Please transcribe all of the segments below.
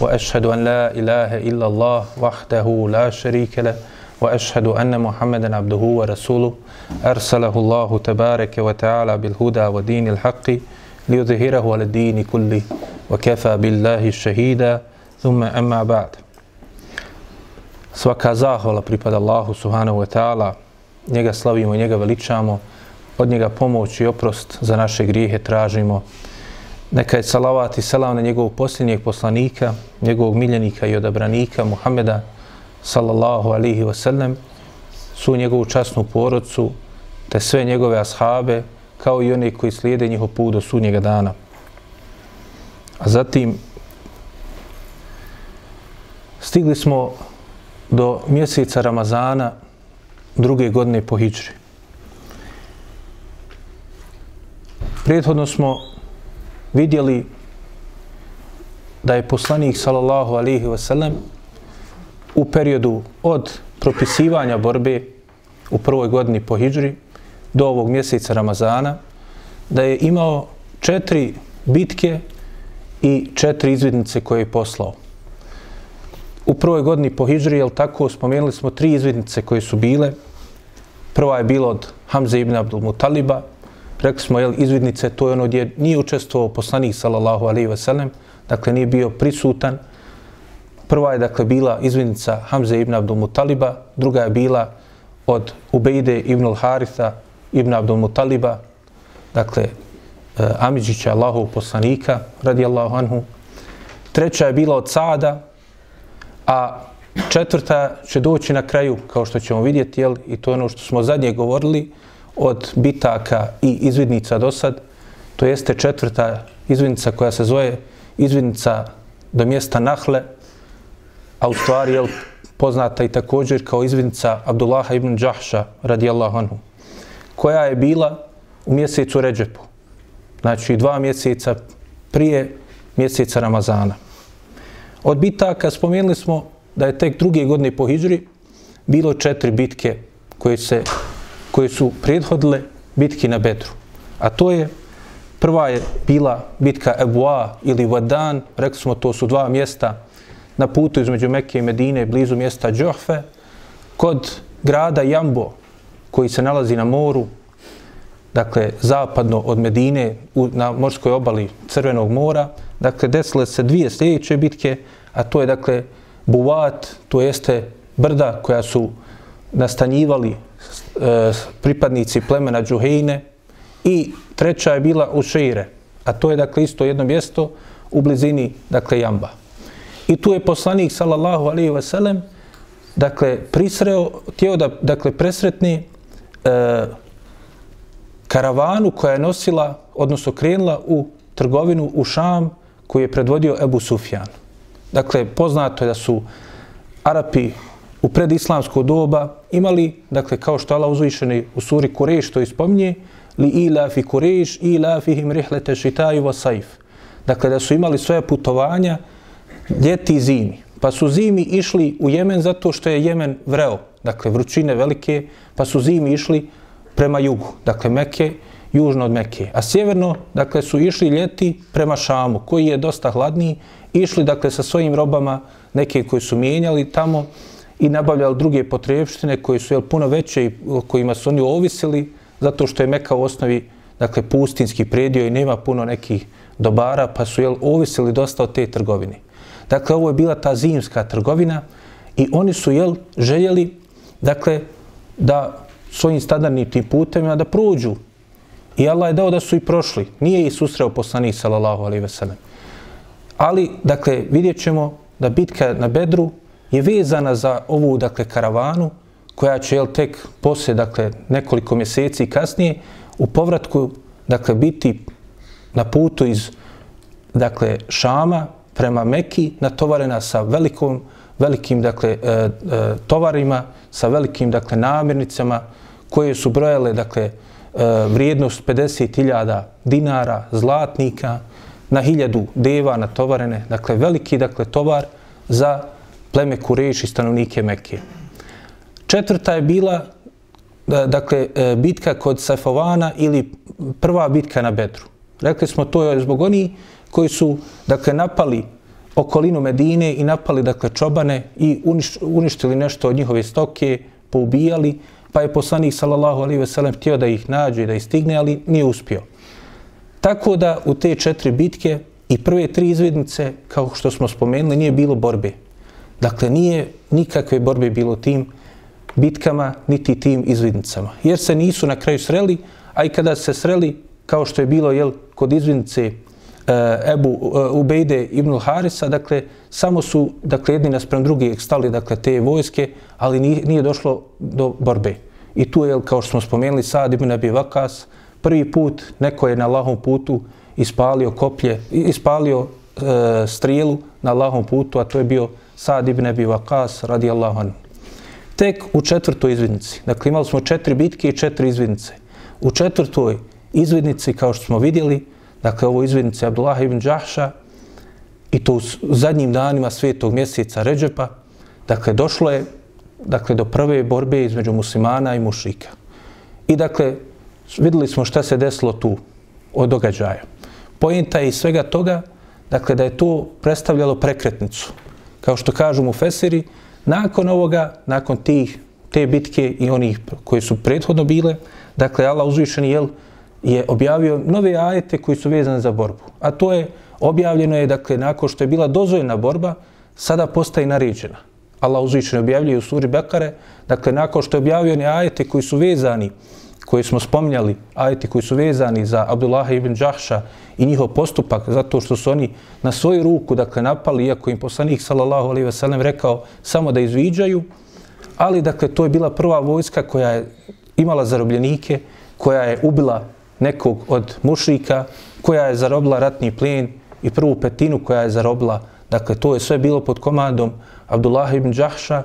وأشهد أن لا إله إلا الله وحده لا شريك له وأشهد أن محمدا عبده ورسوله أرسله الله تبارك وتعالى بالهدى ودين الحق ليظهره على الدين كله وكفى بالله شهيدا ثم أما بعد Svaka zahvala pripada Allahu subhanahu wa ta'ala. Njega slavimo i njega veličamo. Od njega pomoć i oprost za naše grijehe tražimo. Neka je salavat i selam na njegovog posljednjeg poslanika, njegovog miljenika i odabranika Muhameda sallallahu alihi wasallam, su njegovu časnu porodcu, te sve njegove ashabe, kao i one koji slijede njihov put do sudnjega dana. A zatim stigli smo do mjeseca Ramazana druge godine po Hidžri. Prethodno smo vidjeli da je poslanik sallallahu alihi wasallam u periodu od propisivanja borbe u prvoj godini po Hidžri do ovog mjeseca Ramazana da je imao četiri bitke i četiri izvidnice koje je poslao. U prvoj godini po Hidžri, jel tako, spomenuli smo tri izvidnice koje su bile. Prva je bila od Hamze ibn Abdul Mutaliba, rekli smo, jel, izvidnice, to je ono gdje nije učestvovao poslanik, sallallahu alaihi veselem, dakle nije bio prisutan. Prva je, dakle, bila izvidnica Hamze ibn Abdul Mutaliba, druga je bila od Ubejde ibn al-Haritha ibn Abdul Mutaliba, dakle, eh, Amidžića, Allahov poslanika, radijallahu anhu. Treća je bila od Saada, a četvrta će doći na kraju, kao što ćemo vidjeti, jel, i to je ono što smo zadnje govorili, od bitaka i izvidnica do sad, to jeste četvrta izvidnica koja se zove izvidnica do mjesta Nahle, a u stvari je poznata i također kao izvidnica Abdullaha ibn Đahša, radijallahu anhu, koja je bila u mjesecu Ređepu, znači dva mjeseca prije mjeseca Ramazana. Od bitaka spomenuli smo da je tek druge godine po Hidžri bilo četiri bitke koje se koje su prethodile bitki na Bedru. A to je, prva je bila bitka Ebua ili Vadan, rekli smo to su dva mjesta na putu između Mekke i Medine, blizu mjesta Džohfe, kod grada Jambo, koji se nalazi na moru, dakle, zapadno od Medine, u, na morskoj obali Crvenog mora, dakle, desile se dvije sljedeće bitke, a to je, dakle, Buvat, to jeste brda koja su nastanjivali E, pripadnici plemena Džuhejne i treća je bila u Šeire, a to je dakle isto jedno mjesto u blizini dakle Jamba. I tu je poslanik sallallahu alejhi ve sellem dakle prisreo tio da dakle presretni e, karavanu koja je nosila odnosno krenula u trgovinu u Šam koji je predvodio Ebu Sufjan. Dakle, poznato je da su Arapi u predislamsko doba imali, dakle, kao što Allah uzvišeni u suri Kureš to ispominje, li ila fi Kureš, ila fihim rihlete šitaju vasajf. Dakle, da su imali svoje putovanja ljeti i zimi. Pa su zimi išli u Jemen zato što je Jemen vreo, dakle, vrućine velike, pa su zimi išli prema jugu, dakle, Mekke, južno od Mekke. A sjeverno, dakle, su išli ljeti prema Šamu, koji je dosta hladniji, išli, dakle, sa svojim robama, neke koji su mijenjali tamo, i nabavljali druge potrebštine koje su jel, puno veće i kojima su oni ovisili zato što je Meka u osnovi dakle, pustinski predio i nema puno nekih dobara pa su jel, ovisili dosta od te trgovine. Dakle, ovo je bila ta zimska trgovina i oni su jel, željeli dakle, da svojim standardnim tim putevima da prođu. I Allah je dao da su i prošli. Nije i susreo poslanik sallallahu alaihi ve sellem. Ali, dakle, vidjet ćemo da bitka na Bedru je vezana za ovu dakle karavanu koja će jel, tek poslije dakle nekoliko mjeseci kasnije u povratku dakle biti na putu iz dakle Šama prema Meki natovarena sa velikom velikim dakle, e, e, tovarima, sa velikim dakle, namirnicama koje su brojale dakle, e, vrijednost 50.000 dinara, zlatnika, na hiljadu deva natovarene, dakle veliki dakle, tovar za pleme Kureš i stanovnike Mekke. Četvrta je bila dakle, e, bitka kod Safovana ili prva bitka na Bedru. Rekli smo to je zbog oni koji su dakle, napali okolinu Medine i napali dakle čobane i uništili nešto od njihove stoke, poubijali, pa je poslanik sallallahu alejhi ve sellem htio da ih nađe i da ih stigne, ali nije uspio. Tako da u te četiri bitke i prve tri izvidnice, kao što smo spomenuli, nije bilo borbe. Dakle, nije nikakve borbe bilo tim bitkama, niti tim izvidnicama. Jer se nisu na kraju sreli, a i kada se sreli, kao što je bilo jel, kod izvidnice e, Ebu e, Ubejde ibn Harisa, dakle, samo su, dakle, jedni naspram drugi stali, dakle, te vojske, ali nije, nije došlo do borbe. I tu je, kao što smo spomenuli, Sad ibn Abi Vakas, prvi put neko je na lahom putu ispalio koplje, ispalio e, strijelu na lahom putu, a to je bio Sad ibn Abi Vakas, radijallahu anhu. Tek u četvrtoj izvidnici, dakle, imali smo četiri bitke i četiri izvidnice. U četvrtoj izvidnici, kao što smo vidjeli, dakle ovo izvednice Abdullah ibn Đahša i to u zadnjim danima svetog mjeseca Ređepa, dakle došlo je dakle, do prve borbe između muslimana i mušika. I dakle, videli smo šta se desilo tu od događaja. Pojenta je iz svega toga, dakle, da je to predstavljalo prekretnicu. Kao što kažu mu Fesiri, nakon ovoga, nakon tih, te bitke i onih koji su prethodno bile, dakle, Allah uzvišeni, jel, je objavio nove ajete koji su vezane za borbu. A to je objavljeno je, dakle, nakon što je bila dozvoljena borba, sada postaje naređena. Allah uzvišeni objavljuje u suri Bekare, dakle, nakon što je objavio one ajete koji su vezani, koje smo spominjali, ajete koji su vezani za Abdullah ibn Đahša i njihov postupak, zato što su oni na svoju ruku, dakle, napali, iako im poslanik, sallallahu alaihi wasallam, rekao samo da izviđaju, ali, dakle, to je bila prva vojska koja je imala zarobljenike, koja je ubila nekog od mušrika koja je zarobila ratni plijen i prvu petinu koja je zarobila. Dakle, to je sve bilo pod komandom Abdullah ibn Đahša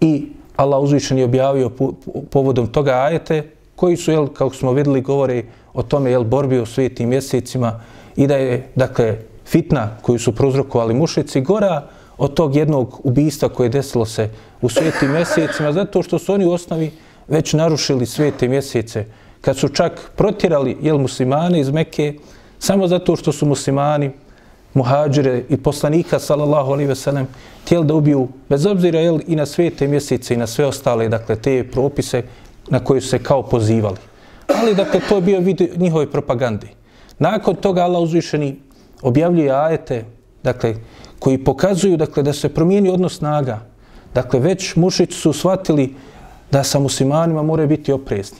i Allah uzvišen je objavio povodom toga ajete koji su, jel, kako smo videli, govore o tome, jel, borbi u svijetim mjesecima i da je, dakle, fitna koju su prozrokovali mušici gora od tog jednog ubista koje desilo se u svijetim mjesecima, zato što su oni u osnovi već narušili svijete mjesece. Kad su čak protirali jel, muslimane iz Mekke, samo zato što su muslimani, muhađire i poslanika, sallallahu alaihi ve sellem, tijeli da ubiju, bez obzira jel, i na sve mjesece i na sve ostale, dakle, te propise na koje se kao pozivali. Ali, dakle, to je bio vid njihove propagande. Nakon toga Allah uzvišeni objavljuje ajete, dakle, koji pokazuju, dakle, da se promijeni odnos snaga. Dakle, već mušici su shvatili da sa muslimanima moraju biti oprezni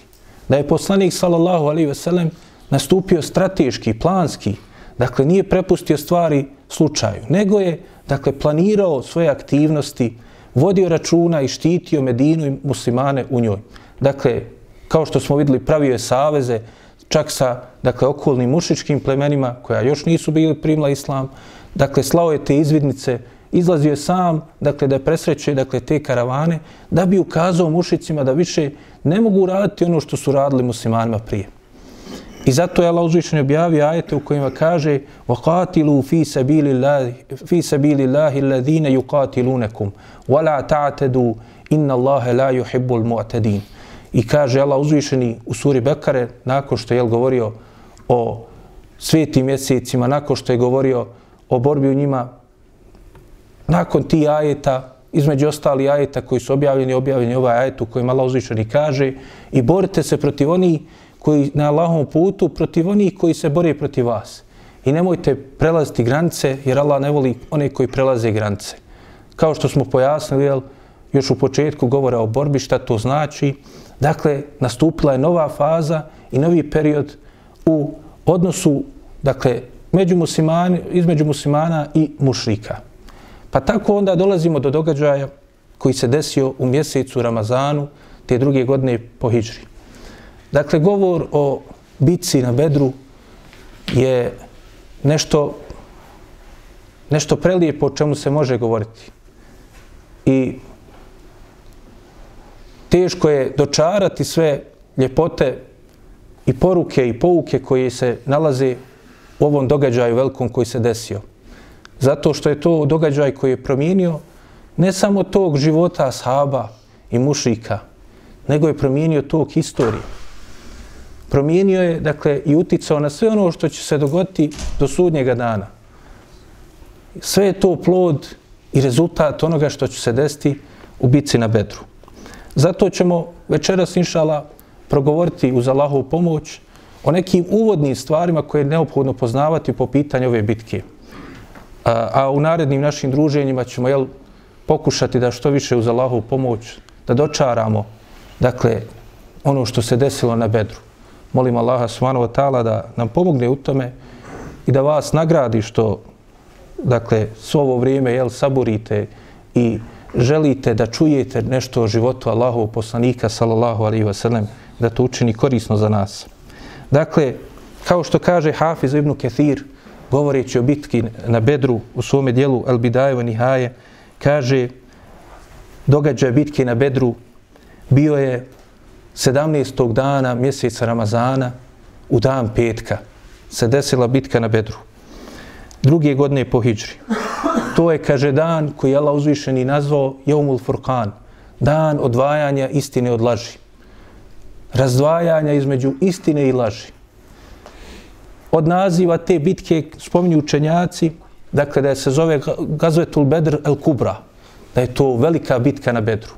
da je poslanik sallallahu alaihi ve sellem nastupio strateški, planski, dakle nije prepustio stvari slučaju, nego je dakle planirao svoje aktivnosti, vodio računa i štitio Medinu i muslimane u njoj dakle, kao što smo vidjeli, pravio je saveze čak sa, dakle, okolnim mušičkim plemenima koja još nisu bili primla islam, dakle, slao je te izvidnice, izlazio je sam, dakle, da presreće, dakle, te karavane, da bi ukazao mušicima da više ne mogu raditi ono što su radili muslimanima prije. I zato je Allah uzvišenje objavio ajete u kojima kaže وَقَاتِلُوا فِي سَبِيلِ اللَّهِ الَّذِينَ يُقَاتِلُونَكُمْ وَلَا تَعْتَدُوا إِنَّ اللَّهَ لَا يُحِبُّ الْمُعْتَدِينَ I kaže Allah uzvišeni u suri Bekare, nakon što je govorio o svetim mjesecima, nakon što je govorio o borbi u njima, nakon ti ajeta, između ostali ajeta koji su objavljeni, objavljeni ovaj ajet u kojem Allah uzvišeni kaže i borite se protiv onih koji na Allahom putu, protiv onih koji se bore protiv vas. I nemojte prelaziti granice, jer Allah ne voli one koji prelaze granice. Kao što smo pojasnili, jel, još u početku govora o borbi, šta to znači. Dakle, nastupila je nova faza i novi period u odnosu, dakle, među muslimani, između muslimana i mušrika. Pa tako onda dolazimo do događaja koji se desio u mjesecu Ramazanu te druge godine po Hidžri. Dakle, govor o bitci na Bedru je nešto, nešto prelijepo o čemu se može govoriti. i teško je dočarati sve ljepote i poruke i pouke koje se nalaze u ovom događaju velikom koji se desio. Zato što je to događaj koji je promijenio ne samo tog života sahaba i mušika, nego je promijenio tog istorije. Promijenio je, dakle, i uticao na sve ono što će se dogoditi do sudnjega dana. Sve je to plod i rezultat onoga što će se desiti u bitci na Bedru. Zato ćemo večeras, inšala, progovoriti uz Allahovu pomoć o nekim uvodnim stvarima koje je neophodno poznavati po pitanju ove bitke. A, a u narednim našim druženjima ćemo jel, pokušati da što više uz Allahovu pomoć da dočaramo dakle, ono što se desilo na Bedru. Molim Allaha subhanahu wa ta'ala da nam pomogne u tome i da vas nagradi što dakle, svo ovo vrijeme jel, saburite i želite da čujete nešto o životu Allahovog poslanika sallallahu alaihi wasallam, da to učini korisno za nas. Dakle, kao što kaže Hafiz ibn Kathir, govoreći o bitki na Bedru u svome dijelu Al Bidajeva Nihaje, kaže događaj bitke na Bedru bio je 17. dana mjeseca Ramazana u dan petka se desila bitka na Bedru. Druge godine po Hidžri. To je, kaže, dan koji je Allah uzvišeni nazvao Jomul Furkan. Dan odvajanja istine od laži razdvajanja između istine i laži. Od naziva te bitke spominju učenjaci, dakle da se zove Gazvetul Bedr el Kubra, da je to velika bitka na Bedru.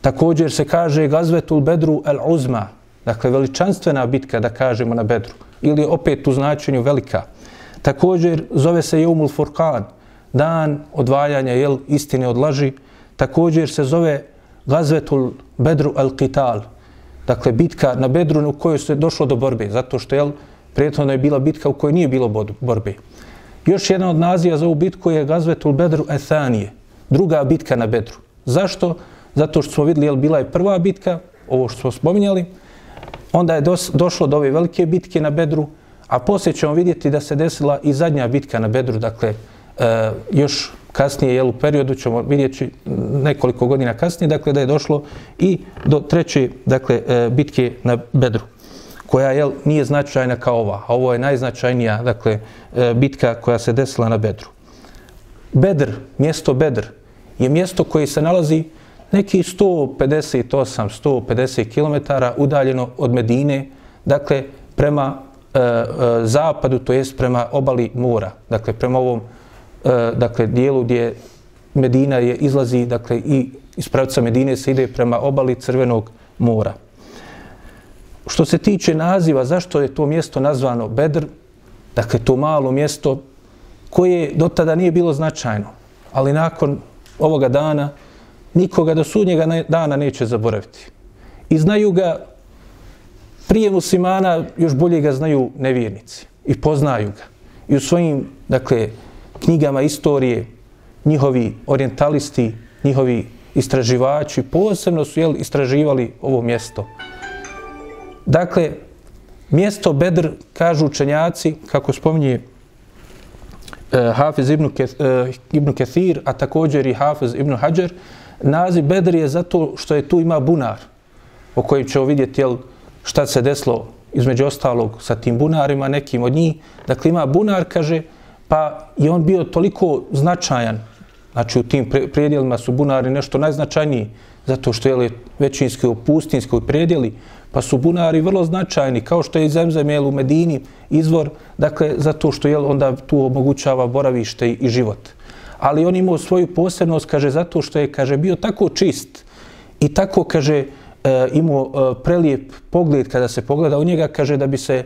Također se kaže Gazvetul Bedru el Uzma, dakle veličanstvena bitka da kažemo na Bedru, ili opet u značenju velika. Također zove se Jumul Furkan, dan odvajanja jel, istine od laži. Također se zove Gazvetul Bedru al-Qital, dakle bitka na Bedru u kojoj se došlo do borbe, zato što je prijetno je bila bitka u kojoj nije bilo borbe. Još jedna od naziva za ovu bitku je Gazvetul Bedru Ethanije, druga bitka na Bedru. Zašto? Zato što smo vidjeli, jel bila je prva bitka, ovo što smo spominjali, onda je dos, došlo do ove velike bitke na Bedru, a poslije ćemo vidjeti da se desila i zadnja bitka na Bedru, dakle, e, još kasnije, jel, u periodu ćemo vidjeti nekoliko godina kasnije, dakle, da je došlo i do treće, dakle, e, bitke na Bedru, koja, jel, nije značajna kao ova, a ovo je najznačajnija, dakle, e, bitka koja se desila na Bedru. Bedr, mjesto Bedr, je mjesto koje se nalazi neki 158-150 km udaljeno od Medine, dakle, prema e, e, zapadu, to jest prema obali mora, dakle, prema ovom E, dakle, dijelu gdje Medina je izlazi, dakle, i iz pravca Medine se ide prema obali Crvenog mora. Što se tiče naziva, zašto je to mjesto nazvano Bedr, dakle, to malo mjesto koje do tada nije bilo značajno, ali nakon ovoga dana nikoga do sudnjega dana neće zaboraviti. I znaju ga prije muslimana, još bolje ga znaju nevjernici i poznaju ga. I u svojim, dakle, knjigama istorije, njihovi orientalisti, njihovi istraživači, posebno su jel, istraživali ovo mjesto. Dakle, mjesto Bedr, kažu učenjaci, kako spominje uh, Hafiz ibn, Keth, e, ibn Kethir, a također i Hafiz ibn Hajar, naziv Bedr je zato što je tu ima bunar, o kojem ćemo vidjeti jel, šta se deslo između ostalog sa tim bunarima, nekim od njih. Dakle, ima bunar, kaže, pa je on bio toliko značajan, znači u tim predjelima su bunari nešto najznačajniji, zato što je većinski u pustinskoj predjeli, pa su bunari vrlo značajni, kao što je zemzem jel, u Medini izvor, dakle, zato što je onda tu omogućava boravište i život. Ali on imao svoju posebnost, kaže, zato što je, kaže, bio tako čist i tako, kaže, e, imao e, prelijep pogled kada se pogleda u njega, kaže, da bi se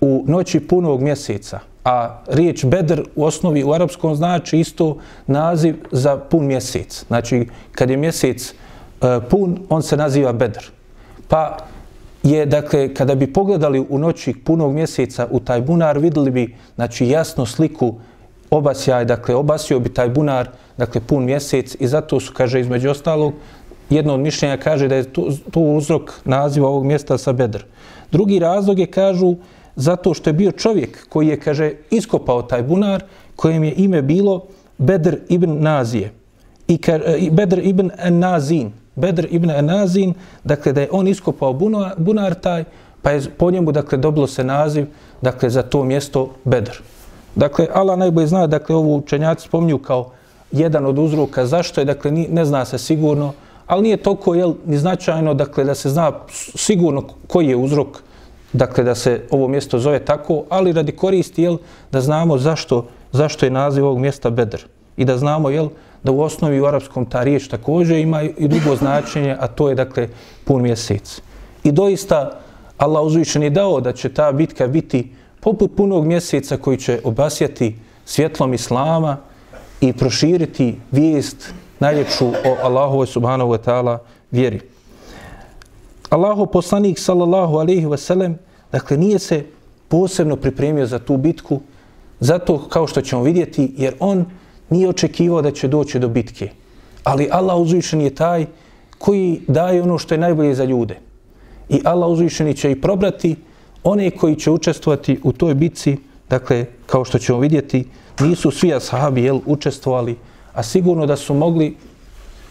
u noći punog mjeseca, a riječ bedr u osnovi u arapskom znači isto naziv za pun mjesec. Znači, kad je mjesec eh, pun, on se naziva bedr. Pa je, dakle, kada bi pogledali u noći punog mjeseca u taj bunar, videli bi, znači, jasnu sliku obasjaj, dakle, obasio bi taj bunar, dakle, pun mjesec i zato su, kaže, između ostalog, jedno od mišljenja kaže da je to, to uzrok naziva ovog mjesta sa bedr. Drugi razlog je, kažu, zato što je bio čovjek koji je, kaže, iskopao taj bunar, kojem je ime bilo Bedr ibn Nazije. i, ka, e, i Bedr ibn Nazin, Bedr ibn Nazin, dakle da je on iskopao bunar, bunar taj, pa je po njemu dakle dobilo se naziv dakle za to mjesto Bedr. Dakle, Allah najbolje zna, dakle, ovu učenjaci spomnju kao jedan od uzroka zašto je, dakle, ni, ne zna se sigurno, ali nije toliko, jel, ni značajno, dakle, da se zna sigurno koji je uzrok, dakle, da se ovo mjesto zove tako, ali radi koristi, jel, da znamo zašto, zašto je naziv ovog mjesta Bedr. I da znamo, jel, da u osnovi u arapskom ta riječ također ima i drugo značenje, a to je, dakle, pun mjesec. I doista, Allah uzvišen je dao da će ta bitka biti poput punog mjeseca koji će obasjati svjetlom Islama i proširiti vijest najljepšu o Allahovoj subhanahu wa ta'ala vjeri. Allahu poslanik sallallahu alaihi wa sallam dakle nije se posebno pripremio za tu bitku zato kao što ćemo vidjeti jer on nije očekivao da će doći do bitke. Ali Allah uzvišen je taj koji daje ono što je najbolje za ljude. I Allah uzvišeni će i probrati one koji će učestvovati u toj bitci, dakle, kao što ćemo vidjeti, nisu svi ashabi jel, učestvovali, a sigurno da su mogli,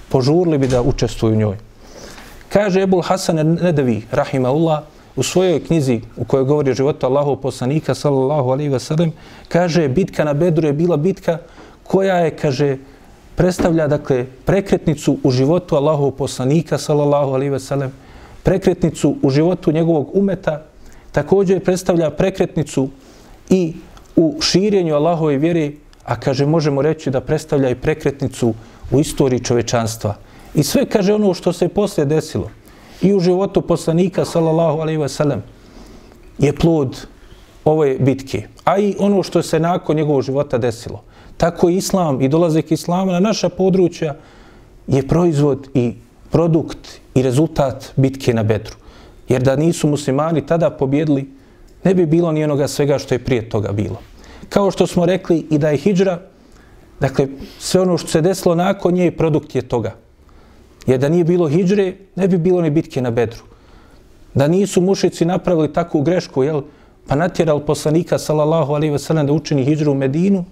požurli bi da učestvuju u njoj. Kaže Ebul Hasan Nedevi, rahimahullah, u svojoj knjizi u kojoj govori o životu Allahov poslanika, sallallahu alaihi wa sallam, kaže, bitka na Bedru je bila bitka koja je, kaže, predstavlja, dakle, prekretnicu u životu Allahov poslanika, sallallahu alaihi wa sallam, prekretnicu u životu njegovog umeta, također predstavlja prekretnicu i u širenju Allahove vjere, a kaže, možemo reći da predstavlja i prekretnicu u istoriji čovečanstva. I sve, kaže, ono što se poslije desilo i u životu poslanika, sallallahu alejhi ve sellem je plod ove bitke. A i ono što se nakon njegovog života desilo. Tako i islam i dolazak islama na naša područja je proizvod i produkt i rezultat bitke na Bedru. Jer da nisu muslimani tada pobjedili, ne bi bilo ni onoga svega što je prije toga bilo. Kao što smo rekli i da je hijđra, dakle, sve ono što se desilo nakon nje, produkt je toga. Jer da nije bilo hijđre, ne bi bilo ni bitke na Bedru. Da nisu mušici napravili takvu grešku, jel, pa natjerali poslanika, salallahu alaihi ve sellem, da učini hijđru u Medinu,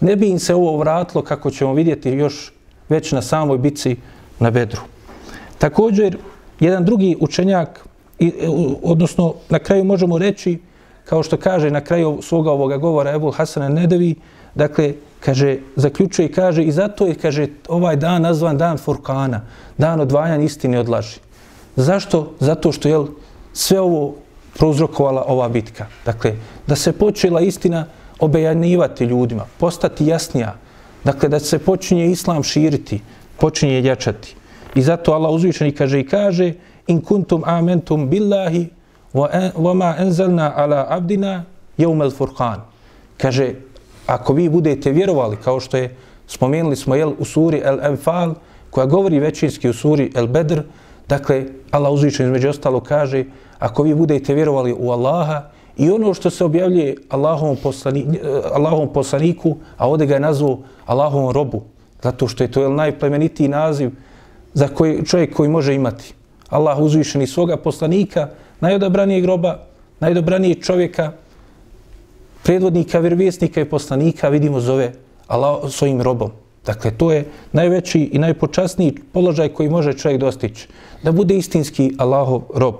ne bi im se ovo vratilo, kako ćemo vidjeti još već na samoj bici na Bedru. Također, jedan drugi učenjak, i, e, odnosno na kraju možemo reći, kao što kaže na kraju svoga ovoga govora Ebu Hasana Nedevi, dakle, kaže, zaključuje i kaže, i zato je, kaže, ovaj dan nazvan dan Furkana, dan odvajanja istine od laži. Zašto? Zato što je sve ovo prouzrokovala ova bitka. Dakle, da se počela istina obejanivati ljudima, postati jasnija. Dakle, da se počinje islam širiti, počinje jačati. I zato Allah uzvišeni kaže i kaže in kuntum amentum billahi wa ma عَلَىٰ ala abdina الْفُرْقَانِ. Kaže, ako vi budete vjerovali, kao što je spomenuli smo jel, u suri El Enfal, koja govori većinski u suri El Bedr, dakle, Allah uzvišen između ostalo kaže, ako vi budete vjerovali u Allaha i ono što se objavljuje Allahom, poslani, eh, Allahom poslaniku, a ovdje ga je nazvao Allahom robu, zato što je to jel, najplemenitiji naziv za koji čovjek koji može imati. Allah uzvišeni svoga poslanika, najodabranijeg groba, najdobranijeg čovjeka, predvodnika, vjerovjesnika i poslanika, vidimo zove Allah svojim robom. Dakle, to je najveći i najpočasniji položaj koji može čovjek dostići. Da bude istinski Allahov rob.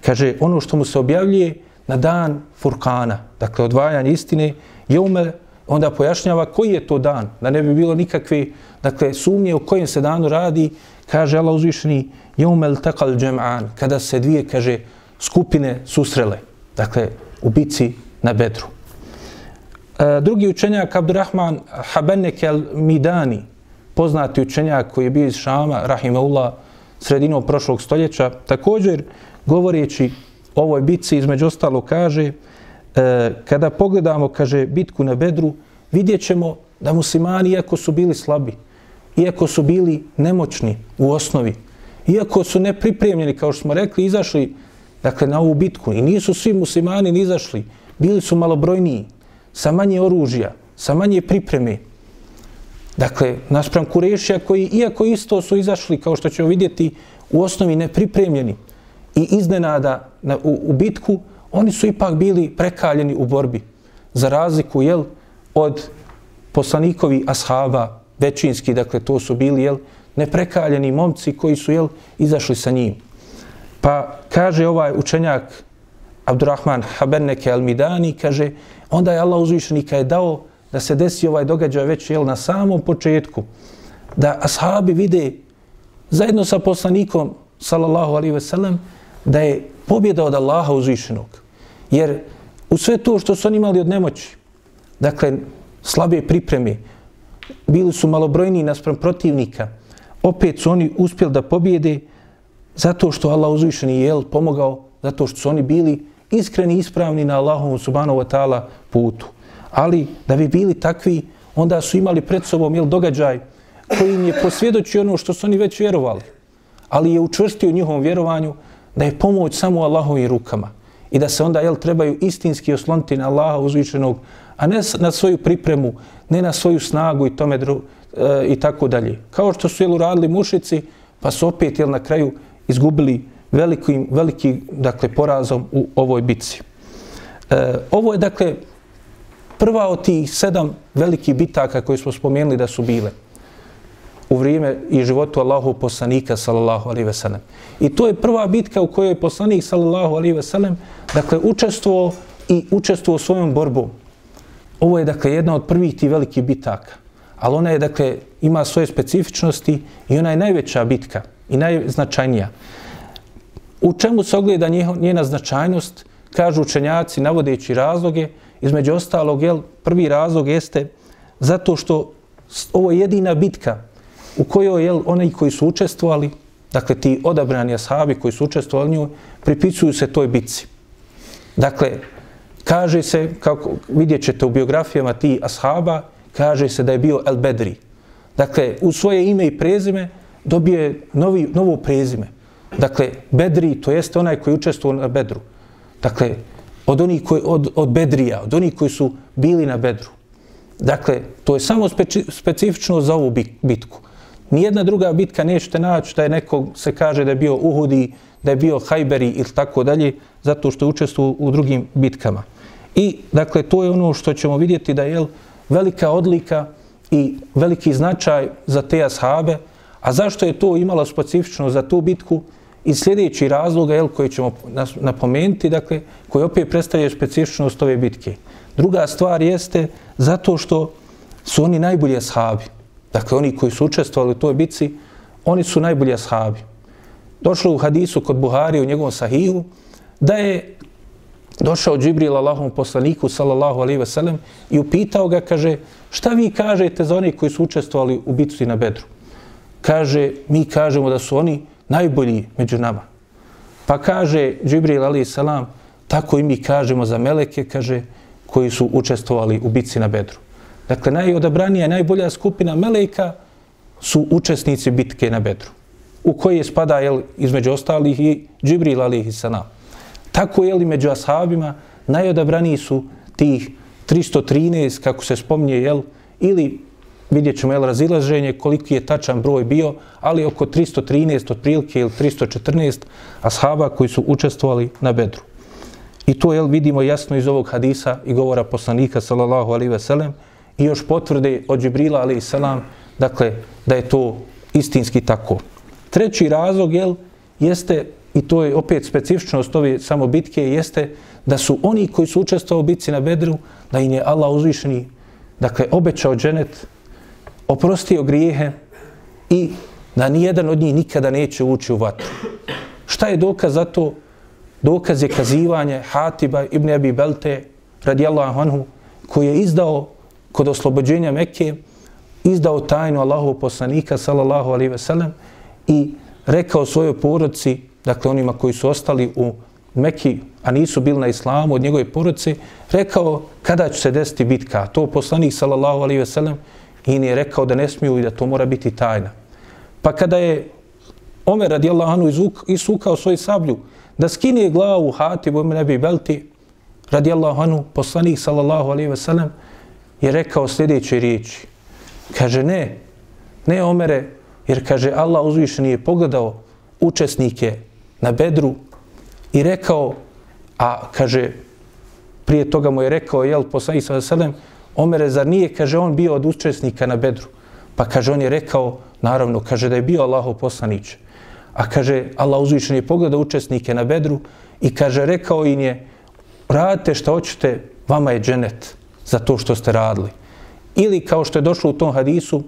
Kaže, ono što mu se objavljuje na dan Furkana, dakle, odvajanje istine, je ume, onda pojašnjava koji je to dan, da ne bi bilo nikakve dakle, sumnje o kojem se danu radi, kaže Allah uzvišeni, umel takal džem'an, kada se dvije, kaže, skupine susrele, dakle, u bici na Bedru. E, drugi učenjak, Abdurrahman Habenek el Midani, poznati učenjak koji je bio iz Šama, Rahimeullah, sredinom prošlog stoljeća, također, govoreći o ovoj bitci, između ostalo, kaže, e, kada pogledamo, kaže, bitku na Bedru, vidjet ćemo da muslimani, iako su bili slabi, iako su bili nemoćni u osnovi, iako su nepripremljeni, kao što smo rekli, izašli dakle, na ovu bitku i nisu svi muslimani ni izašli, bili su malobrojniji, sa manje oružja, sa manje pripreme. Dakle, naspram Kurešija koji, iako isto su izašli, kao što ćemo vidjeti, u osnovi nepripremljeni i iznenada na, u, u bitku, oni su ipak bili prekaljeni u borbi. Za razliku, jel, od poslanikovi ashaba, većinski, dakle to su bili jel, neprekaljeni momci koji su jel, izašli sa njim. Pa kaže ovaj učenjak Abdurrahman Haberneke Al-Midani, kaže, onda je Allah uzvišenika je dao da se desi ovaj događaj već jel, na samom početku, da ashabi vide zajedno sa poslanikom, sallallahu alaihi veselem, da je pobjeda od Allaha uzvišenog. Jer u sve to što su oni imali od nemoći, dakle, slabe pripreme, bili su malobrojni naspram protivnika, opet su oni uspjeli da pobjede zato što Allah uzvišeni je pomogao, zato što su oni bili iskreni i ispravni na Allahovom subhanahu wa ta'ala putu. Ali da bi bili takvi, onda su imali pred sobom jel, događaj koji im je posvjedočio ono što su oni već vjerovali. Ali je učvrstio njihovom vjerovanju da je pomoć samo u Allahovim rukama i da se onda jel, trebaju istinski osloniti na Allaha uzvišenog, a ne na svoju pripremu, ne na svoju snagu i tome dru, e, i tako dalje. Kao što su jel, uradili mušici, pa su opet jel, na kraju izgubili veliki, veliki dakle, porazom u ovoj bitci. E, ovo je, dakle, prva od tih sedam velikih bitaka koje smo spomenuli da su bile u vrijeme i životu Allahu poslanika sallallahu alaihi ve sellem. I to je prva bitka u kojoj je poslanik sallallahu alaihi ve sellem dakle učestvovao i učestvovao svojom borbom. Ovo je dakle jedna od prvih tih velikih bitaka. Ali ona je dakle ima svoje specifičnosti i ona je najveća bitka i najznačajnija. U čemu se ogleda njena značajnost? Kažu učenjaci navodeći razloge, između ostalog, jel, prvi razlog jeste zato što ovo je jedina bitka u kojoj jel, onaj koji su učestvovali, dakle ti odabrani ashabi koji su učestvovali njoj, pripisuju se toj bitci. Dakle, kaže se, kako vidjet ćete u biografijama ti ashaba, kaže se da je bio El Bedri. Dakle, u svoje ime i prezime dobije novi, novo prezime. Dakle, Bedri, to jeste onaj koji učestvovao na Bedru. Dakle, od, onih koji, od, od Bedrija, od onih koji su bili na Bedru. Dakle, to je samo speci, specifično za ovu bitku. Nijedna druga bitka nećete naći da je neko se kaže da je bio Uhudi, da je bio Hajberi ili tako dalje, zato što učestvuju u drugim bitkama. I, dakle, to je ono što ćemo vidjeti da je velika odlika i veliki značaj za te ashabe. A zašto je to imalo specifično za tu bitku? I sljedeći razlog jel, koji ćemo napomenuti, dakle, koji opet predstavlja specifičnost ove bitke. Druga stvar jeste zato što su oni najbolji ashabi. Dakle, oni koji su učestvovali u toj bitci, oni su najbolji ashabi. Došlo u hadisu kod Buhari u njegovom sahihu, da je došao Džibril Allahom poslaniku, sallallahu alaihi ve sellem, i upitao ga, kaže, šta vi kažete za oni koji su učestvovali u bitci na Bedru? Kaže, mi kažemo da su oni najbolji među nama. Pa kaže Džibril alaih salam, tako i mi kažemo za meleke, kaže, koji su učestvovali u bitci na Bedru. Dakle, najodabranija, najbolja skupina meleka su učesnici bitke na Bedru, u koje spada jel, između ostalih i Džibril alihi salam. Tako je li među ashabima najodabraniji su tih 313, kako se spominje, jel, ili vidjet ćemo jel, razilaženje koliki je tačan broj bio, ali oko 313 otprilike ili 314 ashaba koji su učestvovali na Bedru. I to jel, vidimo jasno iz ovog hadisa i govora poslanika sallallahu alaihi ve sellem, i još potvrde od Džibrila alaihi selam, dakle da je to istinski tako. Treći razlog jel, jeste, i to je opet specifičnost ove samo bitke, jeste da su oni koji su učestvovali u bitci na Bedru, da im je Allah uzvišeni, dakle, obećao dženet, oprostio grijehe i da nijedan od njih nikada neće ući u vatru. Šta je dokaz za to? Dokaz je kazivanje Hatiba ibn Abi Belte, radijallahu anhu, koji je izdao kod oslobođenja Mekke izdao tajnu Allahu poslanika sallallahu alaihi ve sellem i rekao svojoj porodci, dakle onima koji su ostali u Mekki, a nisu bili na islamu od njegove porodce, rekao kada će se desiti bitka. To poslanik sallallahu alaihi ve sellem i nije rekao da ne smiju i da to mora biti tajna. Pa kada je Omer radijallahu anhu isukao svoj sablju da skine glavu Hatibu ibn Abi Belti radijallahu anhu poslanik sallallahu alaihi ve sellem je rekao sljedeće riječi. Kaže, ne, ne omere, jer kaže, Allah uzvišeni je pogledao učesnike na bedru i rekao, a kaže, prije toga mu je rekao, jel, poslanik ve sellem omere, zar nije, kaže, on bio od učesnika na bedru? Pa kaže, on je rekao, naravno, kaže da je bio Allahov poslanić. A kaže, Allah uzvišen je pogledao učesnike na bedru i kaže, rekao im je, radite što hoćete, vama je dženet za to što ste radili. Ili kao što je došlo u tom hadisu,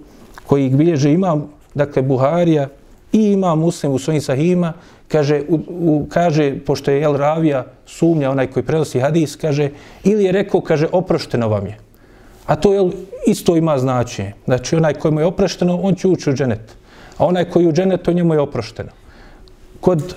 koji bilježe imam, dakle, Buharija i ima muslim u svojim sahima, kaže, u, u, kaže, pošto je El Ravija sumnja, onaj koji prenosi hadis, kaže, ili je rekao, kaže, oprošteno vam je. A to je isto ima značenje. Znači, onaj kojemu je oprošteno, on će ući u dženet. A onaj koji je u dženetu, njemu je oprošteno. Kod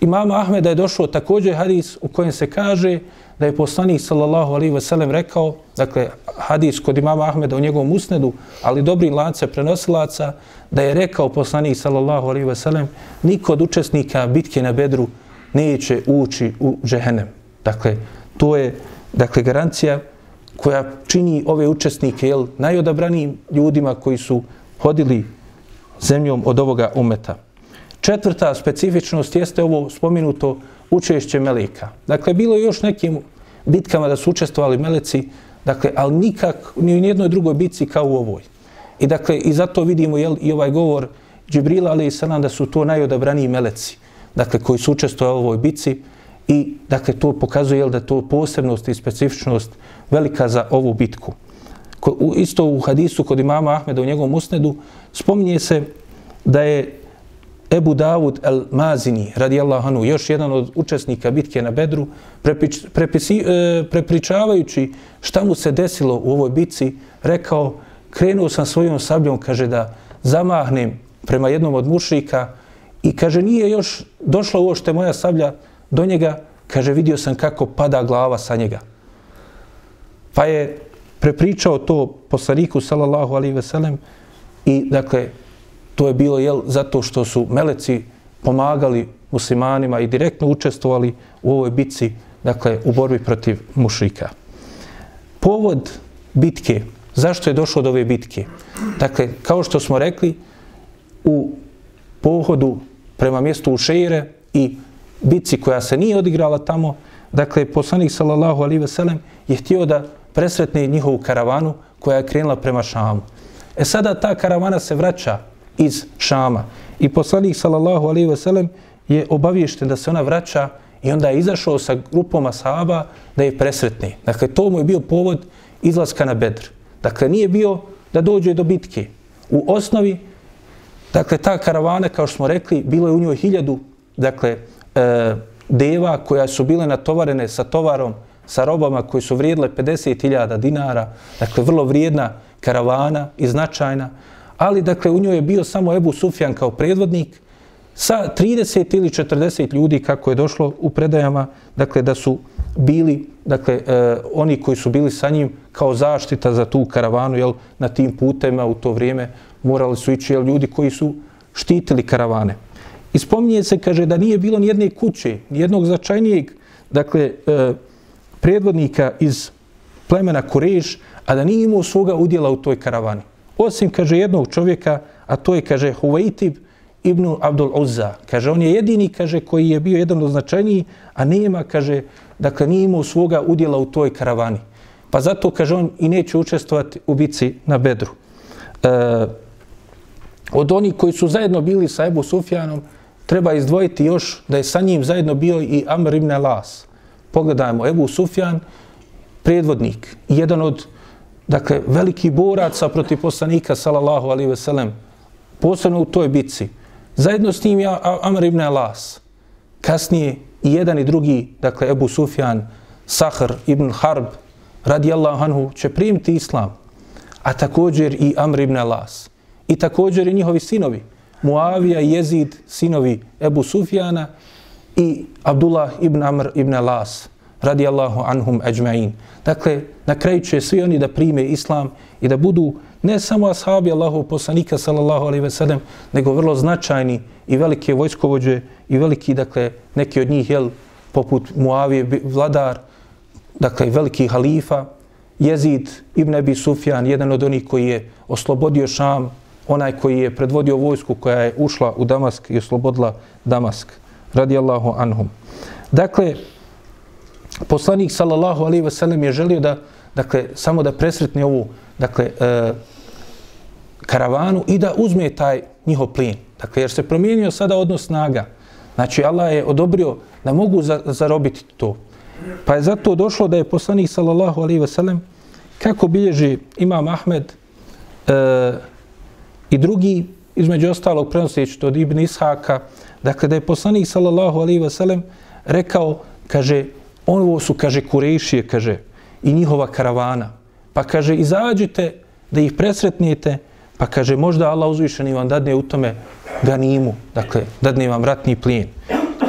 imama Ahmeda je došao također hadis u kojem se kaže da je poslanik sallallahu alaihi ve sellem rekao, dakle hadis kod imama Ahmeda u njegovom usnedu, ali dobri lance prenosilaca, da je rekao poslanik sallallahu alaihi ve sellem, niko od učesnika bitke na bedru neće ući u džehennem. Dakle, to je dakle, garancija koja čini ove učesnike jel, najodabranijim ljudima koji su hodili zemljom od ovoga umeta. Četvrta specifičnost jeste ovo spominuto učešće meleka. Dakle, bilo je još nekim bitkama da su učestvovali meleci, dakle, ali nikak, ni u jednoj drugoj bitci kao u ovoj. I dakle, i zato vidimo jel, i ovaj govor Džibrila, ali i salam, da su to najodabraniji meleci, dakle, koji su učestvovali u ovoj bitci. I, dakle, to pokazuje jel, da to posebnost i specifičnost velika za ovu bitku. Ko, u, isto u hadisu kod imama Ahmeda u njegovom usnedu spominje se da je Ebu Davud el-Mazini, radijallahu anhu, još jedan od učesnika bitke na Bedru, prepič, prepisi, e, prepričavajući šta mu se desilo u ovoj bitci, rekao, krenuo sam svojom sabljom, kaže da zamahnem prema jednom od mušika i kaže, nije još došla uošte moja sablja do njega, kaže, vidio sam kako pada glava sa njega. Pa je prepričao to poslaniku, sallallahu alaihi ve sellem i dakle, to je bilo jel, zato što su meleci pomagali muslimanima i direktno učestvovali u ovoj bitci, dakle, u borbi protiv mušrika. Povod bitke, zašto je došlo do ove bitke? Dakle, kao što smo rekli, u pohodu prema mjestu Ušeire i bitci koja se nije odigrala tamo, dakle, poslanik sallallahu alaihi ve sellem je htio da presretne njihovu karavanu koja je krenula prema Šamu. E sada ta karavana se vraća iz Šama. I poslanik sallallahu alejhi ve sellem je obaviješten da se ona vraća i onda je izašao sa grupom ashaba da je presretni. Dakle, to mu je bio povod izlaska na Bedr. Dakle, nije bio da dođe do bitke. U osnovi, dakle, ta karavana, kao što smo rekli, bilo je u njoj hiljadu, dakle, e, deva koja su bile natovarene sa tovarom, sa robama koji su vrijedile 50.000 dinara, dakle, vrlo vrijedna karavana i značajna ali dakle u njoj je bio samo Ebu Sufjan kao predvodnik sa 30 ili 40 ljudi kako je došlo u predajama, dakle da su bili, dakle e, oni koji su bili sa njim kao zaštita za tu karavanu, jel, na tim putema u to vrijeme morali su ići jel, ljudi koji su štitili karavane. I spominje se, kaže, da nije bilo nijedne kuće, nijednog značajnijeg, dakle, e, predvodnika iz plemena Kurež, a da nije imao svoga udjela u toj karavani. Osim, kaže, jednog čovjeka, a to je, kaže, Huvaitib ibn Abdul Uzza. Kaže, on je jedini, kaže, koji je bio jedan od značajniji, a nema, kaže, dakle, nije imao svoga udjela u toj karavani. Pa zato, kaže, on i neće učestvovati u bici na Bedru. E, od onih koji su zajedno bili sa Ebu Sufjanom, treba izdvojiti još da je sa njim zajedno bio i Amr ibn Las. Pogledajmo, Ebu Sufjan, predvodnik, jedan od dakle, veliki boraca protiv poslanika, salallahu alihi veselem, posebno u toj bitci. Zajedno s njim ja, Amr ibn Alas, kasnije i jedan i drugi, dakle, Ebu Sufjan, Sahr ibn Harb, radijallahu anhu, će primiti islam, a također i Amr ibn Alas. I također i njihovi sinovi, Muavija i Jezid, sinovi Ebu Sufjana i Abdullah ibn Amr ibn Las, radijallahu anhum ajma'in. Dakle, na kraju će svi oni da prime islam i da budu ne samo ashabi Allahov poslanika sallallahu alaihi ve sellem, nego vrlo značajni i velike vojskovođe i veliki, dakle, neki od njih, jel, poput Muavije, vladar, dakle, veliki halifa, Jezid ibn Abi Sufjan, jedan od onih koji je oslobodio Šam, onaj koji je predvodio vojsku koja je ušla u Damask i oslobodila Damask, radijallahu anhum. Dakle, poslanik sallallahu alaihi ve sellem je želio da dakle samo da presretne ovu dakle e, karavanu i da uzme taj njihov plin. Dakle, jer se promijenio sada odnos snaga. Znači, Allah je odobrio da mogu za, zarobiti to. Pa je zato došlo da je poslanik sallallahu alaihi sellem kako bilježi Imam Ahmed e, i drugi između ostalog prenoseći od Ibn Ishaka, dakle da je poslanik sallallahu alaihi wasallam rekao, kaže, ovo su, kaže, kurešije, kaže, i njihova karavana. Pa kaže, izađite da ih presretnijete, pa kaže, možda Allah uzvišeni vam dadne u tome ganimu, dakle, dadne vam ratni plijen.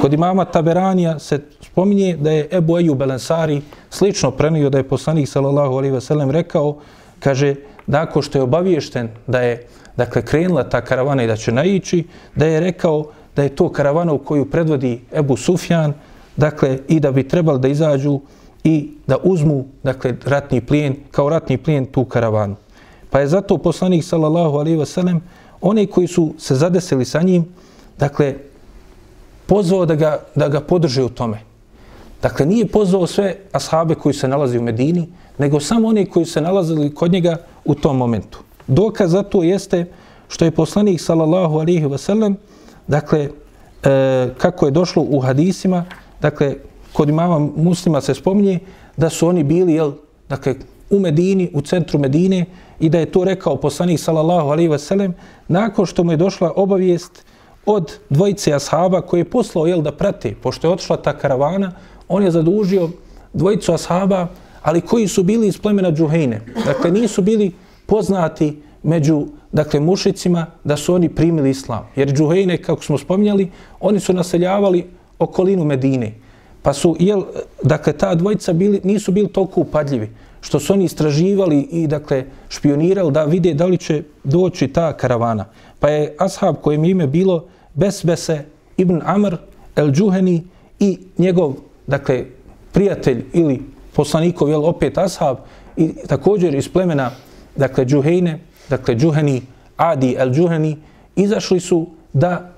Kod imama Taberanija se spominje da je Ebu Ejub Belensari slično prenio da je poslanik sallallahu alaihi ve sellem rekao, kaže, nakon što je obaviješten da je dakle, krenula ta karavana i da će naići, da je rekao da je to karavana u koju predvodi Ebu Sufjan, dakle, i da bi trebali da izađu i da uzmu, dakle, ratni plijen, kao ratni plijen tu karavanu. Pa je zato poslanik sallallahu alaihi ve sellem, oni koji su se zadesili sa njim, dakle, pozvao da ga, da ga podrže u tome. Dakle, nije pozvao sve ashabe koji se nalazi u Medini, nego samo oni koji se nalazili kod njega u tom momentu. Dokaz za to jeste što je poslanik sallallahu alaihi wasallam, dakle, e, kako je došlo u hadisima, dakle, kod imama muslima se spominje da su oni bili, jel, dakle, u Medini, u centru Medine i da je to rekao poslanik sallallahu alaihi wasallam nakon što mu je došla obavijest od dvojice ashaba koje je poslao jel, da prate, pošto je otišla ta karavana, on je zadužio dvojicu ashaba, ali koji su bili iz plemena Džuhejne. Dakle, nisu bili poznati među dakle, mušicima da su oni primili islam. Jer Džuhejne, kako smo spominjali, oni su naseljavali okolinu Medine. Pa su, jel, dakle, ta dvojica bili, nisu bili toliko upadljivi što su oni istraživali i dakle špionirali da vide da li će doći ta karavana. Pa je ashab kojem ime bilo Besbese ibn Amr el-Džuheni i njegov, dakle, prijatelj ili poslanikov, jel, opet ashab, i također iz plemena, dakle, Džuhejne, dakle, Džuheni, Adi el-Džuheni, izašli su da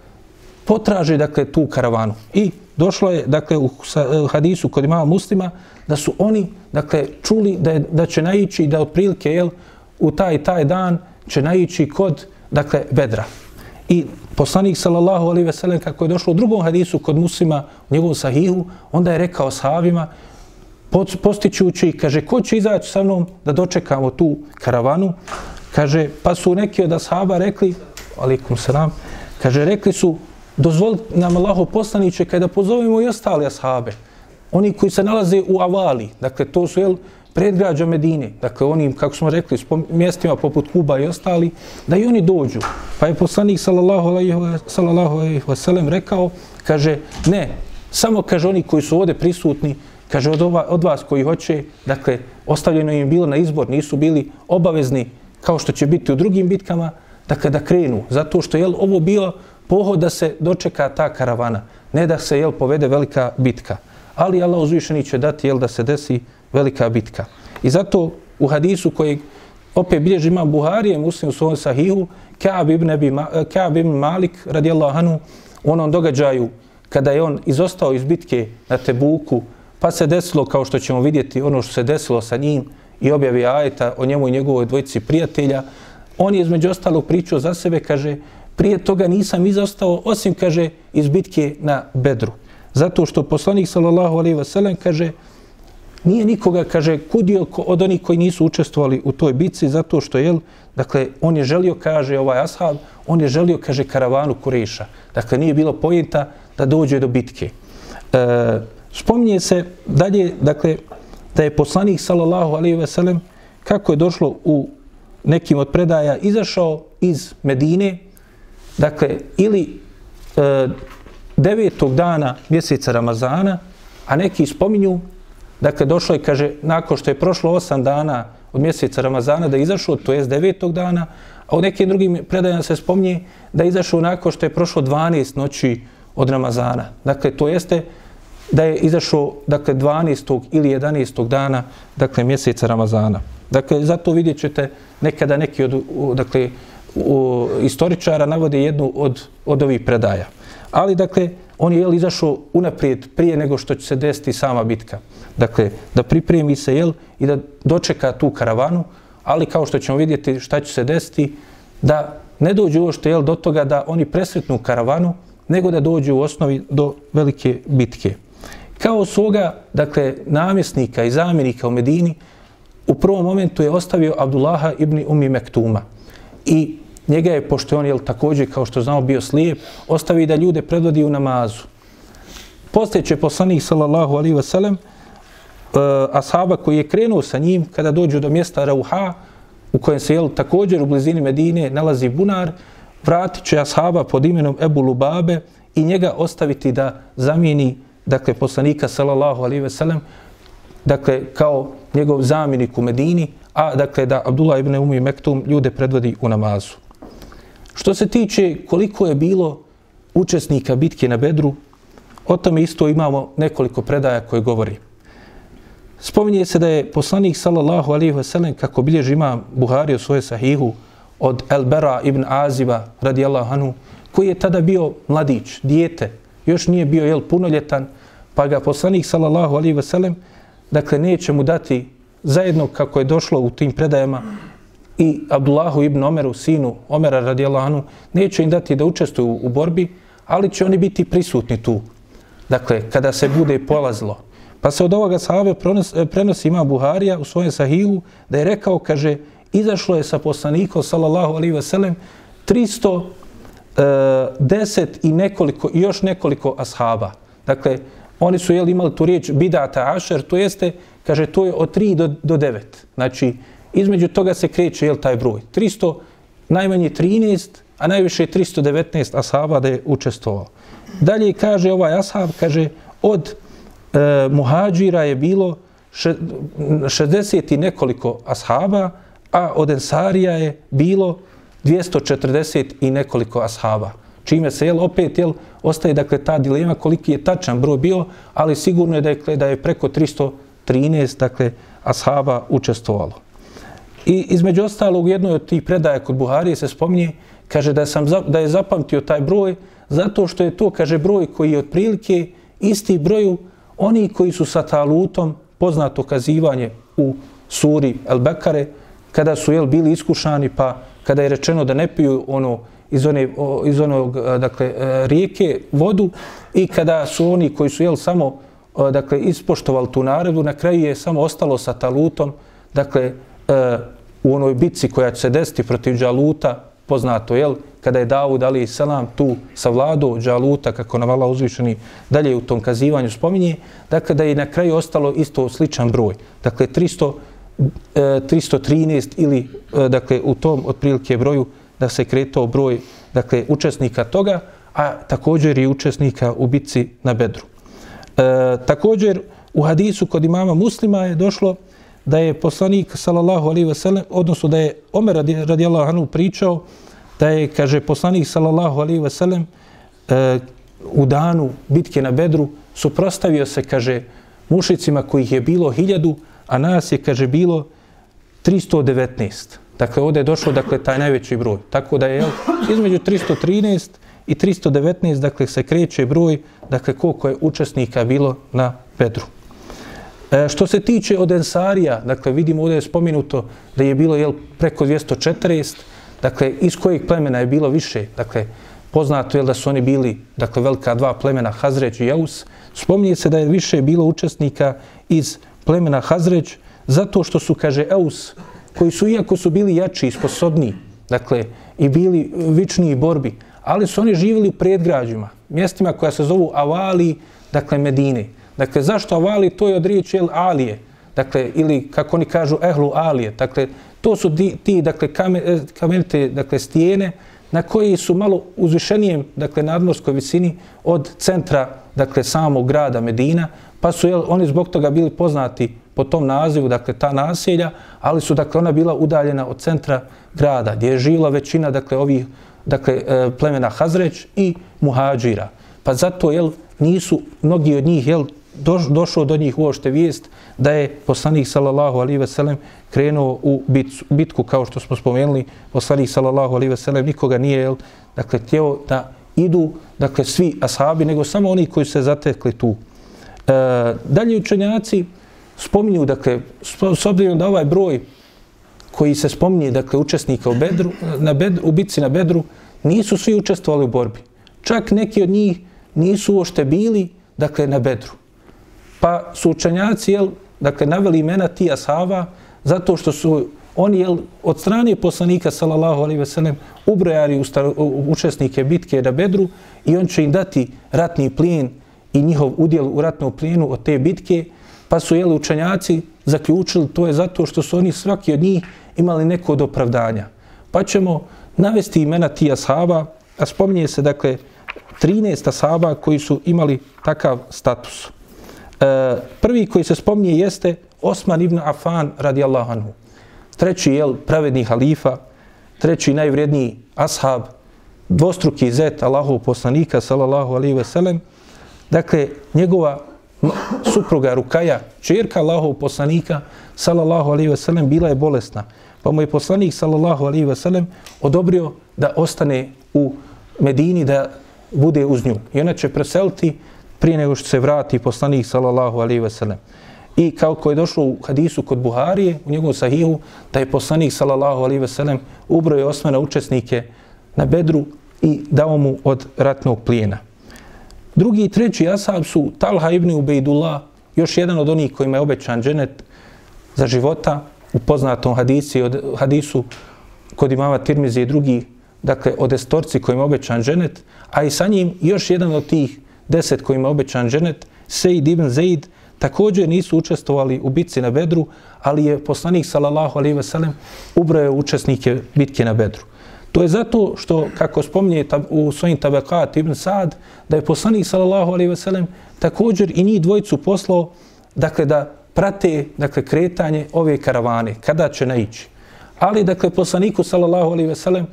potraže, dakle, tu karavanu. I došlo je, dakle, u e, hadisu kod imama muslima, da su oni, dakle, čuli da, je, da će naići, da otprilike, jel, u taj taj dan će naići kod, dakle, Bedra. I poslanik sallallahu alejhi ve sellem kako je došlo u drugom hadisu kod muslima u njegovom sahihu, onda je rekao sahabima postićući kaže, ko će izaći sa mnom da dočekamo tu karavanu? Kaže, pa su neki od ashaba rekli, alikum salam, kaže, rekli su, dozvoli nam Allaho poslaniće kada pozovemo i ostale ashabe, oni koji se nalaze u Avali, dakle, to su, jel, predgrađa Medine, dakle oni, kako smo rekli, s mjestima poput Kuba i ostali, da i oni dođu. Pa je poslanik sallallahu alaihi wa sallam rekao, kaže, ne, samo kaže oni koji su ovdje prisutni, kaže od, ova, od vas koji hoće, dakle, ostavljeno im bilo na izbor, nisu bili obavezni kao što će biti u drugim bitkama, da kada krenu, zato što je ovo bio pohod da se dočeka ta karavana, ne da se jel povede velika bitka. Ali Allah uzvišeni će dati jel da se desi velika bitka. I zato u hadisu koji opet bilježi imam Buharije, muslim u svojom sahihu, Kaab ibn, Abi, eh, Kaab ibn Malik, radijallahu anhu, u onom događaju kada je on izostao iz bitke na Tebuku, pa se desilo, kao što ćemo vidjeti, ono što se desilo sa njim i objavi ajeta o njemu i njegovoj dvojici prijatelja, on je između ostalog pričao za sebe, kaže, prije toga nisam izostao, osim, kaže, iz bitke na Bedru. Zato što poslanik, sallallahu alaihi wa kaže, nije nikoga, kaže, kudio od onih koji nisu učestvovali u toj bitci, zato što, jel, dakle, on je želio, kaže ovaj ashab, on je želio, kaže, karavanu Kureša. Dakle, nije bilo pojenta da dođe do bitke. E, spominje se dalje, dakle, da je poslanik, sallallahu alaihi ve sellem, kako je došlo u nekim od predaja, izašao iz Medine, dakle, ili e, devetog dana mjeseca Ramazana, a neki spominju Dakle, došlo je, kaže, nakon što je prošlo osam dana od mjeseca Ramazana da je izašao, to jest devetog dana, a u nekim drugim predajama se spominje da je izašao nakon što je prošlo 12 noći od Ramazana. Dakle, to jeste da je izašao dakle, 12. ili 11. dana dakle, mjeseca Ramazana. Dakle, zato vidjet ćete nekada neki od dakle, u, istoričara navode jednu od, od ovih predaja. Ali, dakle, on je jel, izašao unaprijed prije nego što će se desiti sama bitka. Dakle, da pripremi se jel, i da dočeka tu karavanu, ali kao što ćemo vidjeti šta će se desiti, da ne dođu uošte jel, do toga da oni presretnu karavanu, nego da dođu u osnovi do velike bitke. Kao svoga, dakle, namjesnika i zamjenika u Medini, u prvom momentu je ostavio Abdullaha ibn Umi Mektuma. I njega je, pošto je on, jel, također, kao što znamo, bio slijep, ostavi da ljude predvodi u namazu. Poslije će poslanik, sallallahu alaihi wasallam, uh, ashaba koji je krenuo sa njim, kada dođu do mjesta Rauha, u kojem se, jel, također u blizini Medine nalazi bunar, vratit će ashaba pod imenom Ebu Lubabe i njega ostaviti da zamijeni, dakle, poslanika, sallallahu alaihi ve sellem, dakle, kao njegov zamjenik u Medini, a dakle da Abdullah ibn Umi Mektum ljude predvodi u namazu. Što se tiče koliko je bilo učesnika bitke na Bedru, o tome isto imamo nekoliko predaja koje govori. Spominje se da je poslanik sallallahu alaihi ve sellem kako bilježi ima Buhari u svoje sahihu, od Elbera ibn Aziba radijallahu anhu, koji je tada bio mladić, dijete, još nije bio jel, punoljetan, pa ga poslanik sallallahu alaihi ve sellem dakle, neće mu dati zajedno kako je došlo u tim predajama i Abdullahu ibn Omeru, sinu Omera radijallahu anhu, neće im dati da učestvuju u borbi, ali će oni biti prisutni tu. Dakle, kada se bude polazilo. Pa se od ovoga sahave eh, prenosi ima Buharija u svojem sahihu da je rekao, kaže, izašlo je sa poslanikom, sallallahu alaihi ve sellem, 300 eh, i nekoliko, još nekoliko ashaba. Dakle, oni su jel, imali tu riječ bidata ašer, to jeste, kaže, to je od 3 do, do 9. Znači, između toga se kreće jel, taj broj. 300, najmanje 13, a najviše 319 ashaba da je učestvovao. Dalje kaže ovaj ashab, kaže, od e, muhađira je bilo 60 i nekoliko ashaba, a od ensarija je bilo 240 i nekoliko ashaba čime se jel, opet jel, ostaje dakle, ta dilema koliki je tačan broj bio, ali sigurno je dakle, da je preko 313 dakle, ashaba učestvovalo. I između ostalog jednoj od tih predaja kod Buharije se spominje, kaže da, sam, da je zapamtio taj broj zato što je to, kaže, broj koji je otprilike isti broju oni koji su sa talutom poznato kazivanje u suri El Bekare, kada su jel, bili iskušani, pa kada je rečeno da ne piju ono iz, one, iz onog dakle, e, rijeke vodu i kada su oni koji su jel samo dakle, ispoštovali tu naredbu, na kraju je samo ostalo sa talutom, dakle, e, u onoj bitci koja će se desiti protiv Đaluta, poznato, jel, kada je Davud Ali Selam tu sa vladu kako kako navala uzvišeni dalje u tom kazivanju spominje, dakle, da je na kraju ostalo isto sličan broj. Dakle, 300, 313 e, ili, dakle, u tom otprilike broju da se kretao broj dakle, učesnika toga, a također i učesnika u bitci na Bedru. E, također, u hadisu kod imama muslima je došlo da je poslanik, sallallahu alaihi ve sellem, odnosno da je Omer radijallahu anhu pričao, da je, kaže, poslanik, sallallahu alaihi ve sellem, e, u danu bitke na Bedru suprostavio se, kaže, mušicima kojih je bilo hiljadu, a nas je, kaže, bilo 319. Dakle, ovdje je došlo, dakle, taj najveći broj. Tako da je, jel, između 313 i 319, dakle, se kreće broj, dakle, koliko je učesnika bilo na Bedru. E, što se tiče od Ensarija, dakle, vidimo ovdje je spominuto da je bilo, jel, preko 240, dakle, iz kojih plemena je bilo više, dakle, poznato je da su oni bili, dakle, velika dva plemena, Hazreć i Jaus, spominje se da je više bilo učesnika iz plemena Hazreć, zato što su, kaže, Eus, koji su, iako su bili jači i sposobni, dakle, i bili vični i borbi, ali su oni živjeli u predgrađima, mjestima koja se zovu Avali, dakle, Medine. Dakle, zašto Avali? To je od riječi El Alije, dakle, ili, kako oni kažu, Ehlu Alije. Dakle, to su ti, ti dakle, e, kamenite, dakle, stijene, na koji su malo uzvišenijem, dakle, nadmorskoj visini od centra, dakle, samog grada Medina, pa su jel, oni zbog toga bili poznati po tom nazivu, dakle, ta naselja, ali su, dakle, ona bila udaljena od centra grada, gdje je žila većina, dakle, ovih, dakle, e, plemena Hazreć i Muhađira. Pa zato, jel, nisu mnogi od njih, jel, doš, došao do njih uošte vijest da je poslanik, sallallahu alaihi ve sellem krenuo u bitku, bitku, kao što smo spomenuli, poslanik, sallallahu alaihi ve sellem nikoga nije, jel, dakle, tjeo da idu, dakle, svi ashabi, nego samo oni koji se zatekli tu. E, dalje učenjaci, spominju, dakle, s obzirom da ovaj broj koji se spominje, dakle, učesnika u, bedru, na bedru, u bitci na Bedru, nisu svi učestvovali u borbi. Čak neki od njih nisu uošte bili, dakle, na Bedru. Pa su učenjaci, jel, dakle, naveli imena ti ashaba, zato što su oni, jel, od strane poslanika, sallallahu alaihi ve sellem, u u, u učesnike bitke na Bedru i on će im dati ratni plijen i njihov udjel u ratnom plijenu od te bitke, pa su, jeli učenjaci zaključili, to je zato što su oni svaki od njih imali neko od opravdanja. Pa ćemo navesti imena ti ashaba, a spominje se, dakle, 13 ashaba koji su imali takav status. E, prvi koji se spominje jeste Osman ibn Affan radijallahu anhu. Treći je pravedni halifa, treći najvredniji ashab, dvostruki zet Allahov poslanika sallallahu alaihi ve sellem. Dakle, njegova supruga Rukaja, čerka Allahov poslanika sallallahu alaihi ve sellem, bila je bolesna. Pa mu je poslanik sallallahu alaihi ve sellem odobrio da ostane u Medini, da bude uz nju. I ona će preseliti prije nego što se vrati poslanik sallallahu alaihi ve sellem. I kao ko je došlo u hadisu kod Buharije, u njegovom sahihu, da je poslanik sallallahu alaihi ve sellem ubroje osmana učesnike na bedru i dao mu od ratnog plijena. Drugi i treći asab su Talha ibn Ubejdullah, još jedan od onih kojima je obećan dženet za života, u poznatom hadisi, od, hadisu kod imama Tirmizi i drugi, dakle, od estorci kojima je obećan dženet, a i sa njim još jedan od tih deset kojima je obećan dženet, Sejid ibn Zaid, također nisu učestvovali u bitci na Bedru, ali je poslanik, sallallahu alaihi ve sellem, ubrojao učesnike bitke na Bedru. To je zato što, kako spominje u svojim tabekat Ibn Sad, da je poslanik, sallallahu alaihi ve sellem, također i njih dvojicu poslao, dakle, da prate, dakle, kretanje ove karavane, kada će naići. Ali, dakle, poslaniku, sallallahu alaihi ve sellem,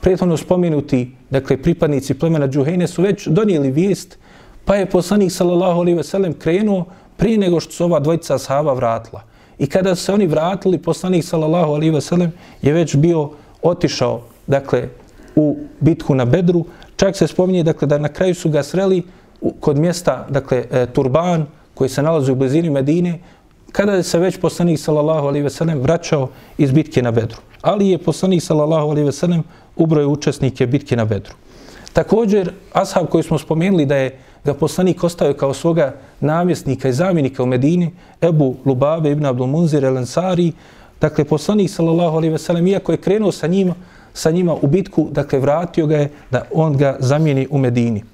prethodno spomenuti, dakle, pripadnici plemena Džuhejne su već donijeli vijest, pa je poslanik, sallallahu alaihi ve sellem, krenuo prije nego što su ova dvojica sahaba vratila. I kada se oni vratili, poslanik, sallallahu alaihi ve sellem, je već bio otišao, dakle, u bitku na Bedru. Čak se spominje, dakle, da na kraju su ga sreli kod mjesta, dakle, e, Turban, koji se nalazi u blizini Medine, kada je se već poslanik sallallahu alejhi ve sellem vraćao iz bitke na Bedru. Ali je poslanik sallallahu alejhi ve sellem ubrojio učesnike bitke na Bedru. Također ashab koji smo spomenuli da je ga poslanik ostavio kao svoga namjesnika i zamjenika u Medini, Ebu Lubabe ibn Abdul Munzir el Ansari, dakle poslanik sallallahu alejhi ve sellem iako je krenuo sa njima, sa njima u bitku, dakle vratio ga je da on ga zamijeni u Medini.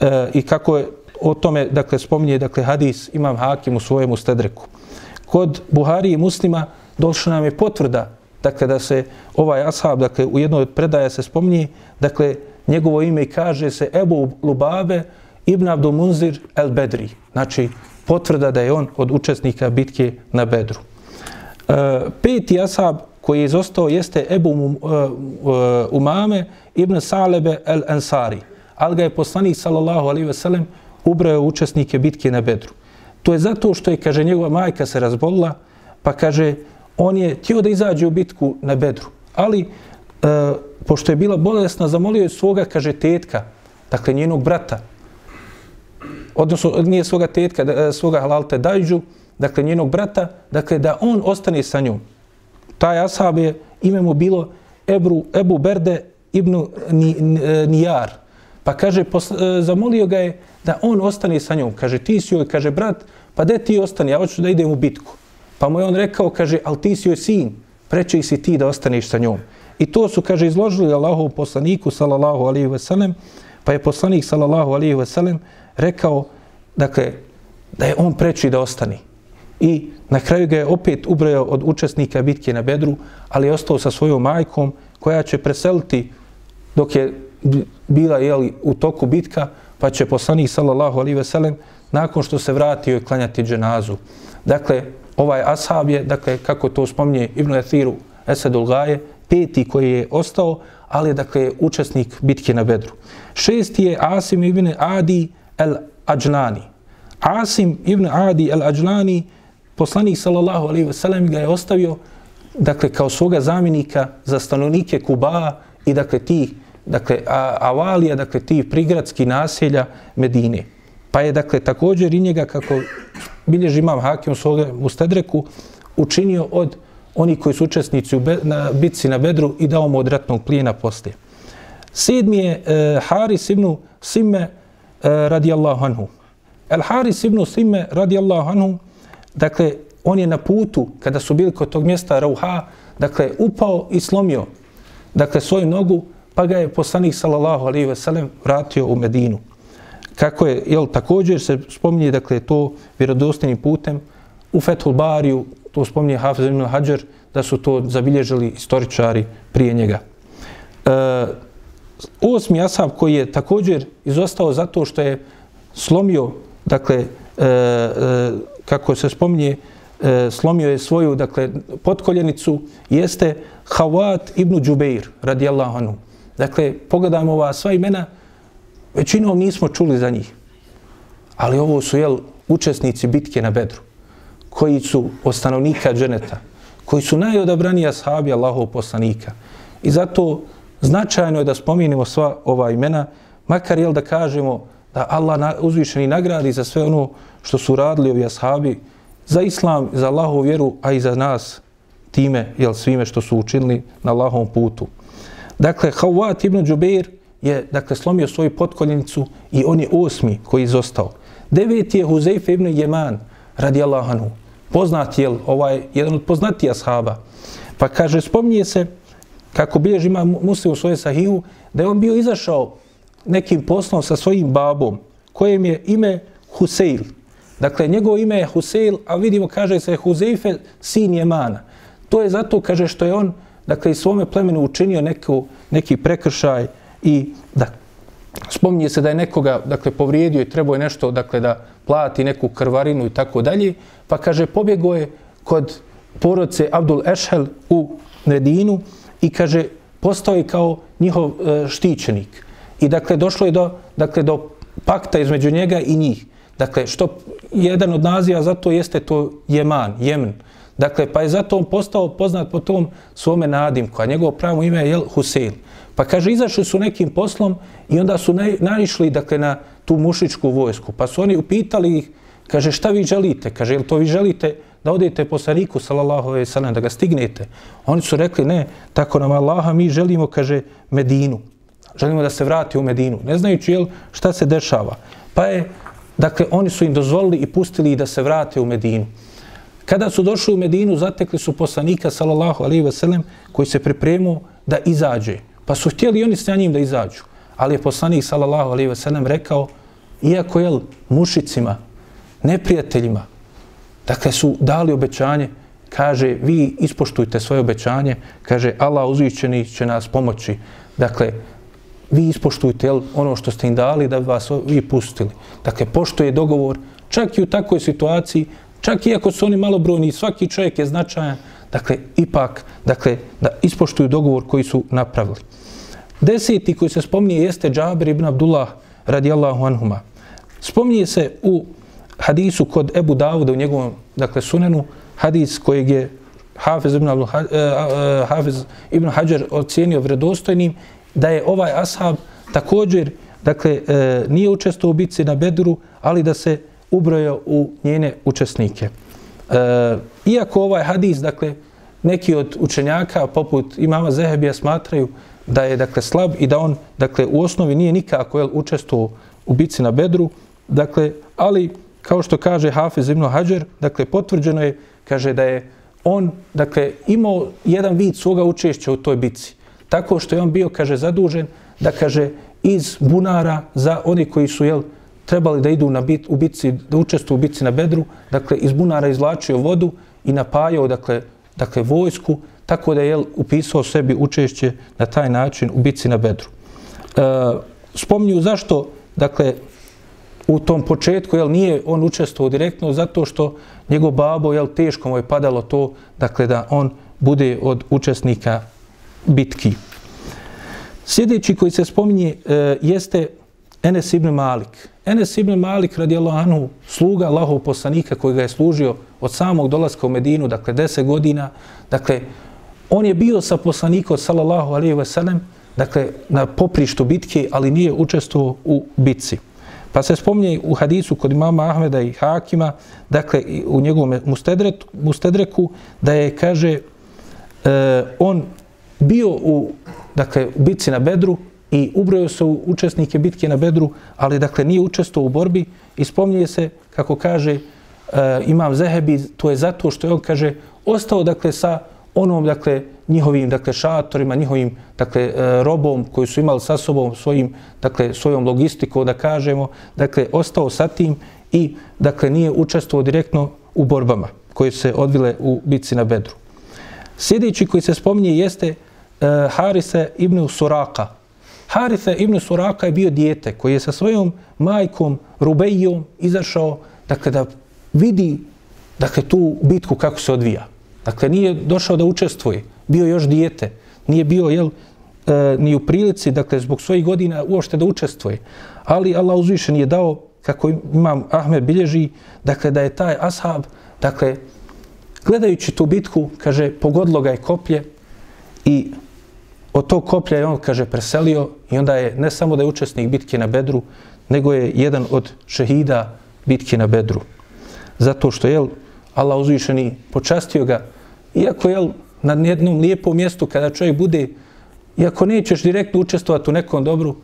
E, I kako je o tome, dakle, spominje, dakle, hadis imam hakim u svojemu stedreku kod Buhari i muslima došla nam je potvrda dakle, da se ovaj ashab, dakle, u jednoj od predaja se spominje, dakle, njegovo ime kaže se Ebu Lubabe ibn Abdul Munzir el Bedri. Znači, potvrda da je on od učesnika bitke na Bedru. E, peti ashab koji je izostao jeste Ebu uh, uh, Umame ibn Salebe el Ansari. Ali ga je poslanik, sallallahu alaihi ve sellem, ubrao učesnike bitke na Bedru. To je zato što je, kaže, njegova majka se razbolila, pa kaže, on je htio da izađe u bitku na bedru. Ali, e, pošto je bila bolesna, zamolio je svoga, kaže, tetka, dakle, njenog brata, odnosno, nije svoga tetka, e, svoga halalte dajđu, dakle, njenog brata, dakle, da on ostane sa njom. Taj ashab je, ime mu bilo Ebru, Ebu Berde ibn Nijar. E, pa kaže, posle, zamolio ga je da on ostane sa njom. Kaže, ti si joj, kaže, brat, pa de ti ostani, ja hoću da idem u bitku. Pa mu je on rekao, kaže, ali ti si joj sin, preče si ti da ostaneš sa njom. I to su, kaže, izložili Allahov poslaniku, sallallahu alihi veselem, pa je poslanik, sallallahu alihi veselem, rekao, dakle, da je on preči da ostani. I na kraju ga je opet ubrojao od učesnika bitke na Bedru, ali je ostao sa svojom majkom, koja će preseliti dok je bila jeli, u toku bitka, pa će poslanik sallallahu alaihi ve sellem nakon što se vratio i klanjati dženazu. Dakle, ovaj ashab je, dakle, kako to spominje Ibn Athiru Esedul Gaje, peti koji je ostao, ali dakle, učesnik bitke na Bedru. Šesti je Asim ibn Adi el Ađlani. Asim ibn Adi el Ađlani, poslanik sallallahu alaihi ve sellem ga je ostavio dakle, kao svoga zamjenika za stanovnike Kuba i dakle, ti dakle, avalija, dakle, ti prigradski naselja Medine. Pa je, dakle, također i njega, kako bilježi imam hakim svoga, u Stedreku, učinio od oni koji su učesnici u be, na bitci na Bedru i dao mu od ratnog plijena poslije. Sedmi je e, Haris ibn Simme e, radijallahu anhu. El Haris ibn Simme radijallahu anhu, dakle, on je na putu, kada su bili kod tog mjesta Rauha, dakle, upao i slomio, dakle, svoju nogu, pa ga je poslanik sallallahu alaihi ve sellem vratio u Medinu. Kako je, jel, također se spominje, dakle, to vjerodostojnim putem u Fethul Bariju, to spominje Hafiz ibn Hajar, da su to zabilježili istoričari prije njega. E, osmi asab koji je također izostao zato što je slomio, dakle, e, e, kako se spominje, e, slomio je svoju, dakle, potkoljenicu, jeste Hawat ibn Đubeir, radijallahu anhu. Dakle, pogledajmo ova sva imena, većinom nismo čuli za njih. Ali ovo su, jel, učesnici bitke na Bedru, koji su od stanovnika dženeta, koji su najodabraniji ashabi Allahov poslanika. I zato značajno je da spominimo sva ova imena, makar jel da kažemo da Allah uzvišeni nagradi za sve ono što su radili ovi ashabi, za islam, za Allahovu vjeru, a i za nas time, jel svime što su učinili na Allahovom putu. Dakle, Hawat ibn Džubeir je dakle, slomio svoju potkoljenicu i on je osmi koji je izostao. Deveti je Huzeyf ibn Jeman, radi Allahanu. Poznat je ovaj, jedan od poznatija ashaba. Pa kaže, spominje se, kako bilježi ima muslim u svoje sahiju, da je on bio izašao nekim poslom sa svojim babom, kojem je ime Huseil. Dakle, njegovo ime je Huseil, a vidimo, kaže se Huzeife, sin Jemana. To je zato, kaže, što je on, dakle, i svome plemenu učinio neku, neki prekršaj i da spominje se da je nekoga, dakle, povrijedio i trebao je nešto, dakle, da plati neku krvarinu i tako dalje, pa kaže, pobjegao je kod porodce Abdul Ešhel u Medinu i kaže, postao je kao njihov e, štićenik. I dakle, došlo je do, dakle, do pakta između njega i njih. Dakle, što jedan od naziva za to jeste to Jeman, Jemen. Dakle, pa je zato on postao poznat po tom svome nadimku, a njegovo pravo ime je Husein. Pa kaže, izašli su nekim poslom i onda su naišli dakle, na tu mušičku vojsku. Pa su oni upitali ih, kaže, šta vi želite? Kaže, jel to vi želite da odete po Sariku, salallahu alaihi sellem da ga stignete? Oni su rekli, ne, tako nam Allaha, mi želimo, kaže, Medinu. Želimo da se vrati u Medinu. Ne znajući, jel, šta se dešava. Pa je, dakle, oni su im dozvolili i pustili da se vrate u Medinu. Kada su došli u Medinu, zatekli su poslanika, salallahu alaihi ve sellem, koji se pripremio da izađe. Pa su htjeli oni s njim da izađu. Ali je poslanik, salallahu alaihi ve sellem, rekao, iako je mušicima, neprijateljima, dakle su dali obećanje, kaže, vi ispoštujte svoje obećanje, kaže, Allah uzvićeni će nas pomoći. Dakle, vi ispoštujte jel, ono što ste im dali da bi vas vi pustili. Dakle, pošto je dogovor, čak i u takvoj situaciji, čak i ako su oni malobrojni, svaki čovjek je značajan, dakle, ipak, dakle, da ispoštuju dogovor koji su napravili. Deseti koji se spominje jeste Džabir ibn Abdullah radijallahu anhuma. Spominje se u hadisu kod Ebu Davuda u njegovom, dakle, sunenu, hadis kojeg je Hafiz ibn, Abdul, uh, uh, Hafiz ibn Hajar ocijenio vredostojnim, da je ovaj ashab također, dakle, e, nije učestvo u bitci na Bedru, ali da se ubrojao u njene učesnike. E, iako ovaj hadis, dakle, neki od učenjaka, poput imama Zehebija, smatraju da je, dakle, slab i da on, dakle, u osnovi nije nikako jel, učestvo u bitci na Bedru, dakle, ali, kao što kaže Hafiz ibn Hajar, dakle, potvrđeno je, kaže da je on, dakle, imao jedan vid svoga učešća u toj bitci tako što je on bio, kaže, zadužen da, kaže, iz bunara za oni koji su, jel, trebali da idu na bit, u bitci, da učestvuju u bitci na bedru, dakle, iz bunara izvlačio vodu i napajao, dakle, dakle, vojsku, tako da je, jel, upisao sebi učešće na taj način u bitci na bedru. E, spominju zašto, dakle, u tom početku, jel, nije on učestvovao direktno, zato što njegov babo, jel, teško mu je padalo to, dakle, da on bude od učesnika bitki. Sljedeći koji se spominje e, jeste Enes ibn Malik. Enes ibn Malik radijallahu anhu, sluga Allahov poslanika koji ga je služio od samog dolaska u Medinu, dakle 10 godina. Dakle, on je bio sa poslanikom sallallahu alaihi ve sellem, dakle na poprištu bitke, ali nije učestvovao u bitci. Pa se spominje u hadisu kod imama Ahmeda i Hakima, dakle u njegovom mustedreku, da je, kaže, e, on bio u, dakle, u bitci na Bedru i ubrojio se u učesnike bitke na Bedru, ali dakle nije učestvovao u borbi i spominje se, kako kaže e, Imam Zehebi, to je zato što je on, kaže, ostao dakle sa onom dakle njihovim dakle šatorima, njihovim dakle e, robom koji su imali sa sobom svojim dakle svojom logistikom da kažemo, dakle ostao sa tim i dakle nije učestvovao direktno u borbama koje se odvile u bitci na Bedru. Sljedeći koji se spominje jeste uh, Harise ibn Suraka. Harise ibn Suraka je bio dijete koji je sa svojom majkom Rubejom izašao dakle, da vidi dakle, tu bitku kako se odvija. Dakle, nije došao da učestvuje, bio još dijete, nije bio jel, e, ni u prilici, dakle, zbog svojih godina uopšte da učestvuje. Ali Allah uzvišen je dao, kako imam Ahmed bilježi, dakle, da je taj ashab, dakle, gledajući tu bitku, kaže, pogodilo ga je koplje i od tog koplja je on, kaže, preselio i onda je ne samo da je učesnik bitke na Bedru, nego je jedan od šehida bitke na Bedru. Zato što, jel, Allah uzvišeni počastio ga, iako je na jednom lijepom mjestu kada čovjek bude, iako nećeš direktno učestvovati u nekom dobru,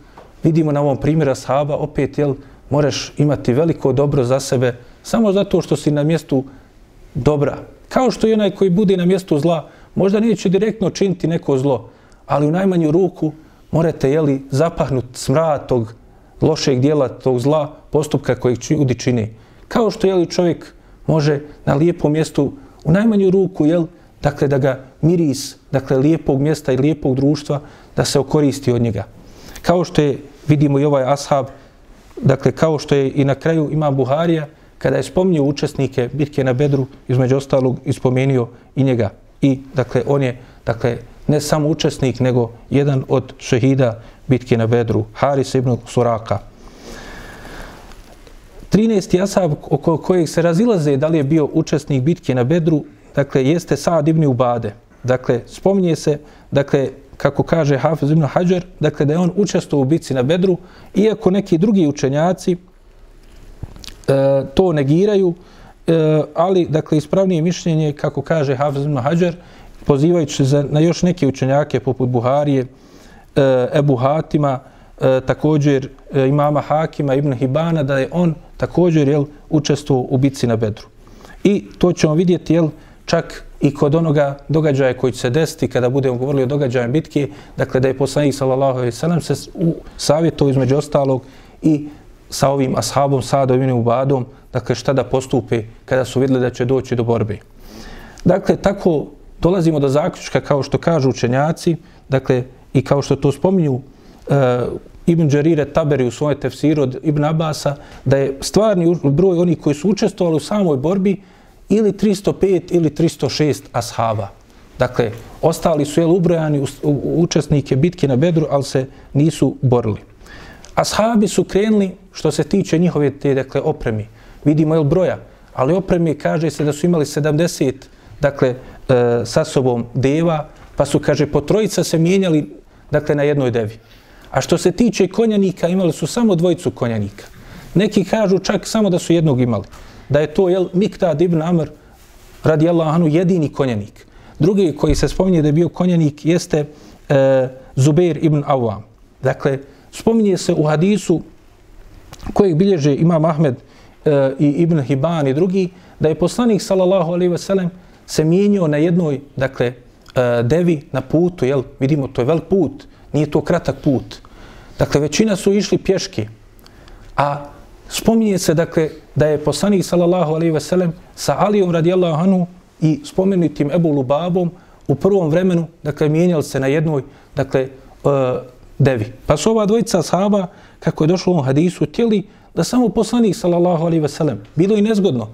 vidimo na ovom primjera sahaba, opet, jel, moraš imati veliko dobro za sebe, samo zato što si na mjestu dobra. Kao što i onaj koji bude na mjestu zla, možda neće direktno činiti neko zlo, ali u najmanju ruku morate, jeli, zapahnut smrad tog lošeg dijela, tog zla, postupka kojeg ljudi čini. Kao što, jeli, čovjek može na lijepom mjestu u najmanju ruku, jel, dakle, da ga miris, dakle, lijepog mjesta i lijepog društva, da se okoristi od njega. Kao što je, vidimo i ovaj ashab, dakle, kao što je i na kraju ima Buharija, kada je spominio učesnike bitke na Bedru, između ostalog, ispomenio i njega. I, dakle, on je, dakle, ne samo učesnik, nego jedan od šehida bitke na Bedru, Haris ibn Suraka. 13. asab oko kojeg se razilaze da li je bio učesnik bitke na Bedru, dakle, jeste Saad ibn Ubade. Dakle, spominje se, dakle, kako kaže Hafiz ibn Hajar, dakle, da je on učestvovao u bitci na Bedru, iako neki drugi učenjaci e, to negiraju, e, ali, dakle, ispravnije mišljenje, kako kaže Hafiz ibn Hajar, pozivajući se na još neke učenjake poput Buharije, e, Ebu Hatima, e, također e, imama Hakima, Ibn Hibana, da je on također jel, učestvovao u bitci na Bedru. I to ćemo vidjeti jel, čak i kod onoga događaja koji će se desiti kada budemo govorili o događajem bitke, dakle da je poslanik sallallahu alejhi ve sellem se u savjetu između ostalog i sa ovim ashabom Sadom i Ubadom, dakle šta da postupe kada su vidjeli da će doći do borbe. Dakle, tako dolazimo do zaključka kao što kažu učenjaci, dakle i kao što to spominju e, Ibn Đarire Taberi u svojoj tefsiru od Ibn Abasa, da je stvarni broj onih koji su učestvovali u samoj borbi ili 305 ili 306 ashaba. Dakle, ostali su jel, ubrojani u, u, učesnike bitke na Bedru, ali se nisu borili. Ashabi su krenuli što se tiče njihove te dakle, opremi. Vidimo jel, broja, ali opremi kaže se da su imali 70 dakle, e, sa sobom deva, pa su, kaže, po trojica se mijenjali dakle, na jednoj devi. A što se tiče konjanika, imali su samo dvojicu konjanika. Neki kažu čak samo da su jednog imali. Da je to jel, Miktad ibn Amr radi Allahanu jedini konjanik. Drugi koji se spominje da je bio konjanik jeste e, Zubair ibn Awam. Dakle, spominje se u hadisu kojeg bilježe Imam Ahmed e, i Ibn Hiban i drugi, da je poslanik sallallahu alaihi ve sellem se mijenio na jednoj, dakle, e, devi na putu, jel, vidimo, to je velik put, nije to kratak put. Dakle, većina su išli pješki, a spominje se, dakle, da je poslanik, sallallahu alaihi ve sellem, sa Alijom radijallahu anhu i spomenutim Ebu Lubabom u prvom vremenu, dakle, mijenjali se na jednoj, dakle, e, devi. Pa su ova dvojica sahaba, kako je došlo u hadisu, tijeli da samo poslanik, sallallahu alaihi ve sellem, bilo i nezgodno,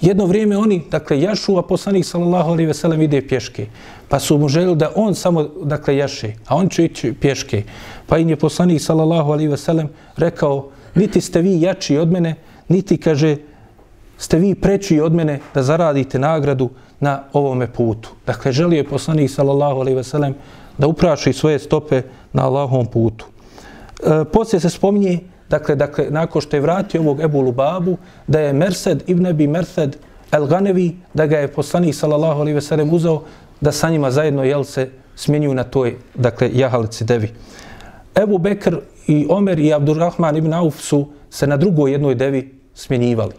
Jedno vrijeme oni, dakle, jašu, a poslanik sallallahu alaihi ve sellem ide pješke. Pa su mu željeli da on samo, dakle, jaše, a on će ići pješke. Pa im je poslanik sallallahu alaihi ve sellem rekao, niti ste vi jači od mene, niti, kaže, ste vi preći od mene da zaradite nagradu na ovome putu. Dakle, želio je poslanik sallallahu alaihi ve sellem da upraši svoje stope na Allahovom putu. E, poslije se spominje dakle, dakle, nakon što je vratio ovog Ebu Lubabu, da je Mersed ibn Ebi Mersed El Ganevi, da ga je poslanik sallallahu alaihi ve sellem uzao da sa njima zajedno jel se smjenjuju na toj dakle jahalici devi. Ebu Bekr i Omer i Abdurrahman ibn Auf su se na drugoj jednoj devi smjenjivali.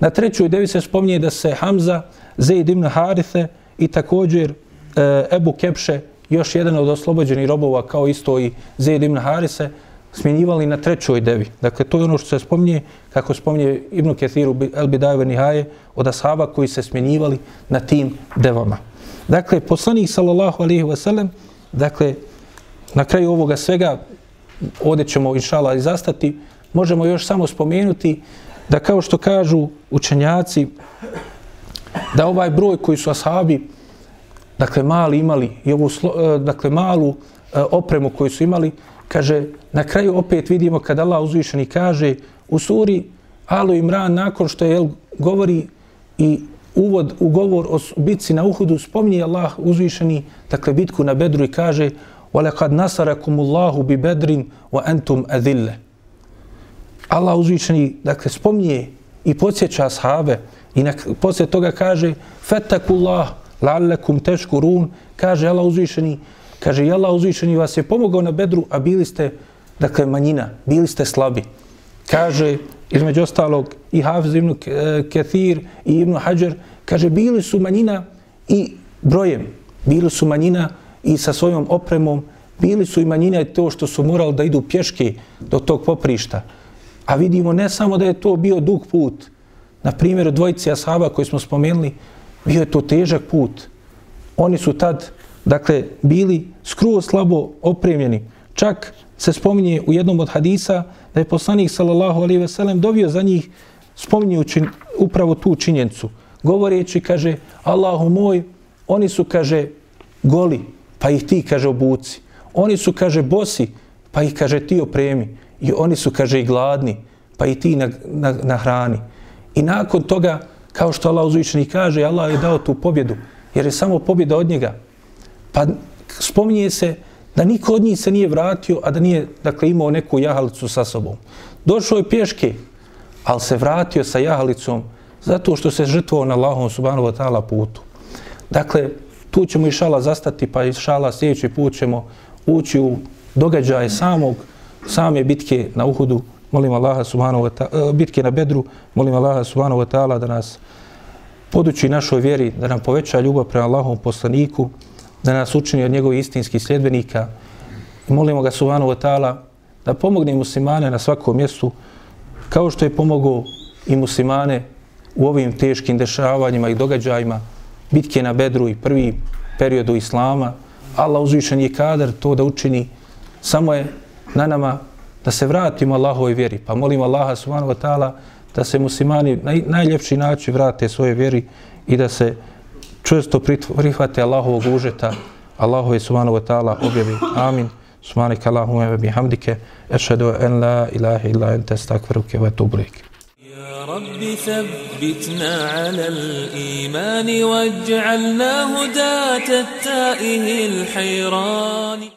Na trećoj devi se spominje da se Hamza, Zaid ibn Harithe i također e, Ebu Kepše, još jedan od oslobođenih robova kao isto i Zaid ibn Harise, smjenjivali na trećoj devi. Dakle, to je ono što se spominje, kako spominje Ibn Kethiru El Bidajve Nihaje, od ashaba koji se smjenjivali na tim devama. Dakle, poslanik sallallahu alihi wasallam, dakle, na kraju ovoga svega, ovdje ćemo inšala i zastati, možemo još samo spomenuti da kao što kažu učenjaci, da ovaj broj koji su ashabi, dakle, mali imali, i ovu, e, dakle, malu e, opremu koju su imali, kaže, na kraju opet vidimo kad Allah uzvišeni kaže u suri Alu Imran nakon što je govori i uvod u govor o bitci na Uhudu spominje Allah uzvišeni dakle bitku na Bedru i kaže وَلَقَدْ نَسَرَكُمُ اللَّهُ بِبَدْرٍ وَأَنْتُمْ أَذِلَّ Allah uzvišeni dakle spominje i podsjeća sahabe i na, poslije toga kaže فَتَكُ اللَّهُ لَعَلَّكُمْ تَشْكُرُونَ kaže Allah uzvišeni Kaže, Allah uzvišeni vas je pomogao na bedru, a bili ste, dakle, manjina, bili ste slabi. Kaže, između ostalog, i Hafiz ibn Kathir e, i ibn Hajar, kaže, bili su manjina i brojem, bili su manjina i sa svojom opremom, bili su i manjina i to što su morali da idu pješke do tog poprišta. A vidimo ne samo da je to bio dug put, na primjer, dvojici ashaba koji smo spomenuli, bio je to težak put. Oni su tad dakle, bili skruo slabo opremljeni. Čak se spominje u jednom od hadisa da je poslanik sallallahu alaihi ve sellem dovio za njih spominjući upravo tu činjencu. Govoreći, kaže, Allahu moj, oni su, kaže, goli, pa ih ti, kaže, obuci. Oni su, kaže, bosi, pa ih, kaže, ti opremi. I oni su, kaže, i gladni, pa i ti na, na, na hrani. I nakon toga, kao što Allah uzvišeni kaže, Allah je dao tu pobjedu, jer je samo pobjeda od njega. Pa spominje se da niko od njih se nije vratio, a da nije dakle, imao neku jahalicu sa sobom. Došao je pješke, ali se vratio sa jahalicom zato što se žrtvovao na Allahom subhanahu wa ta'ala putu. Dakle, tu ćemo išala zastati, pa išala sljedeći put ćemo ući u događaje samog, same bitke na Uhudu, molim Allaha subhanahu wa ta'ala, e, bitke na Bedru, molim Allaha subhanahu wa ta'ala da nas podući našoj vjeri, da nam poveća ljubav prema Allahom poslaniku, da nas učini od njegovih istinskih sljedbenika. I molimo ga Subhanu wa ta'ala da pomogne muslimane na svakom mjestu kao što je pomogao i muslimane u ovim teškim dešavanjima i događajima bitke na Bedru i prvi periodu Islama. Allah uzvišen je kadar to da učini. Samo je na nama da se vratimo Allahovoj vjeri. Pa molimo Allaha subhanahu wa ta'ala da se muslimani na najljepši način vrate svoje vjeri i da se često prihvate Allahovog užeta, Allahove subhanahu wa ta'ala objavi. Amin. Subhanak Allahumma wa bihamdike, ashhadu an la ilaha illa anta astaghfiruka wa atubu ilaik. رب ثبتنا على الإيمان واجعلنا هداة التائه الحيران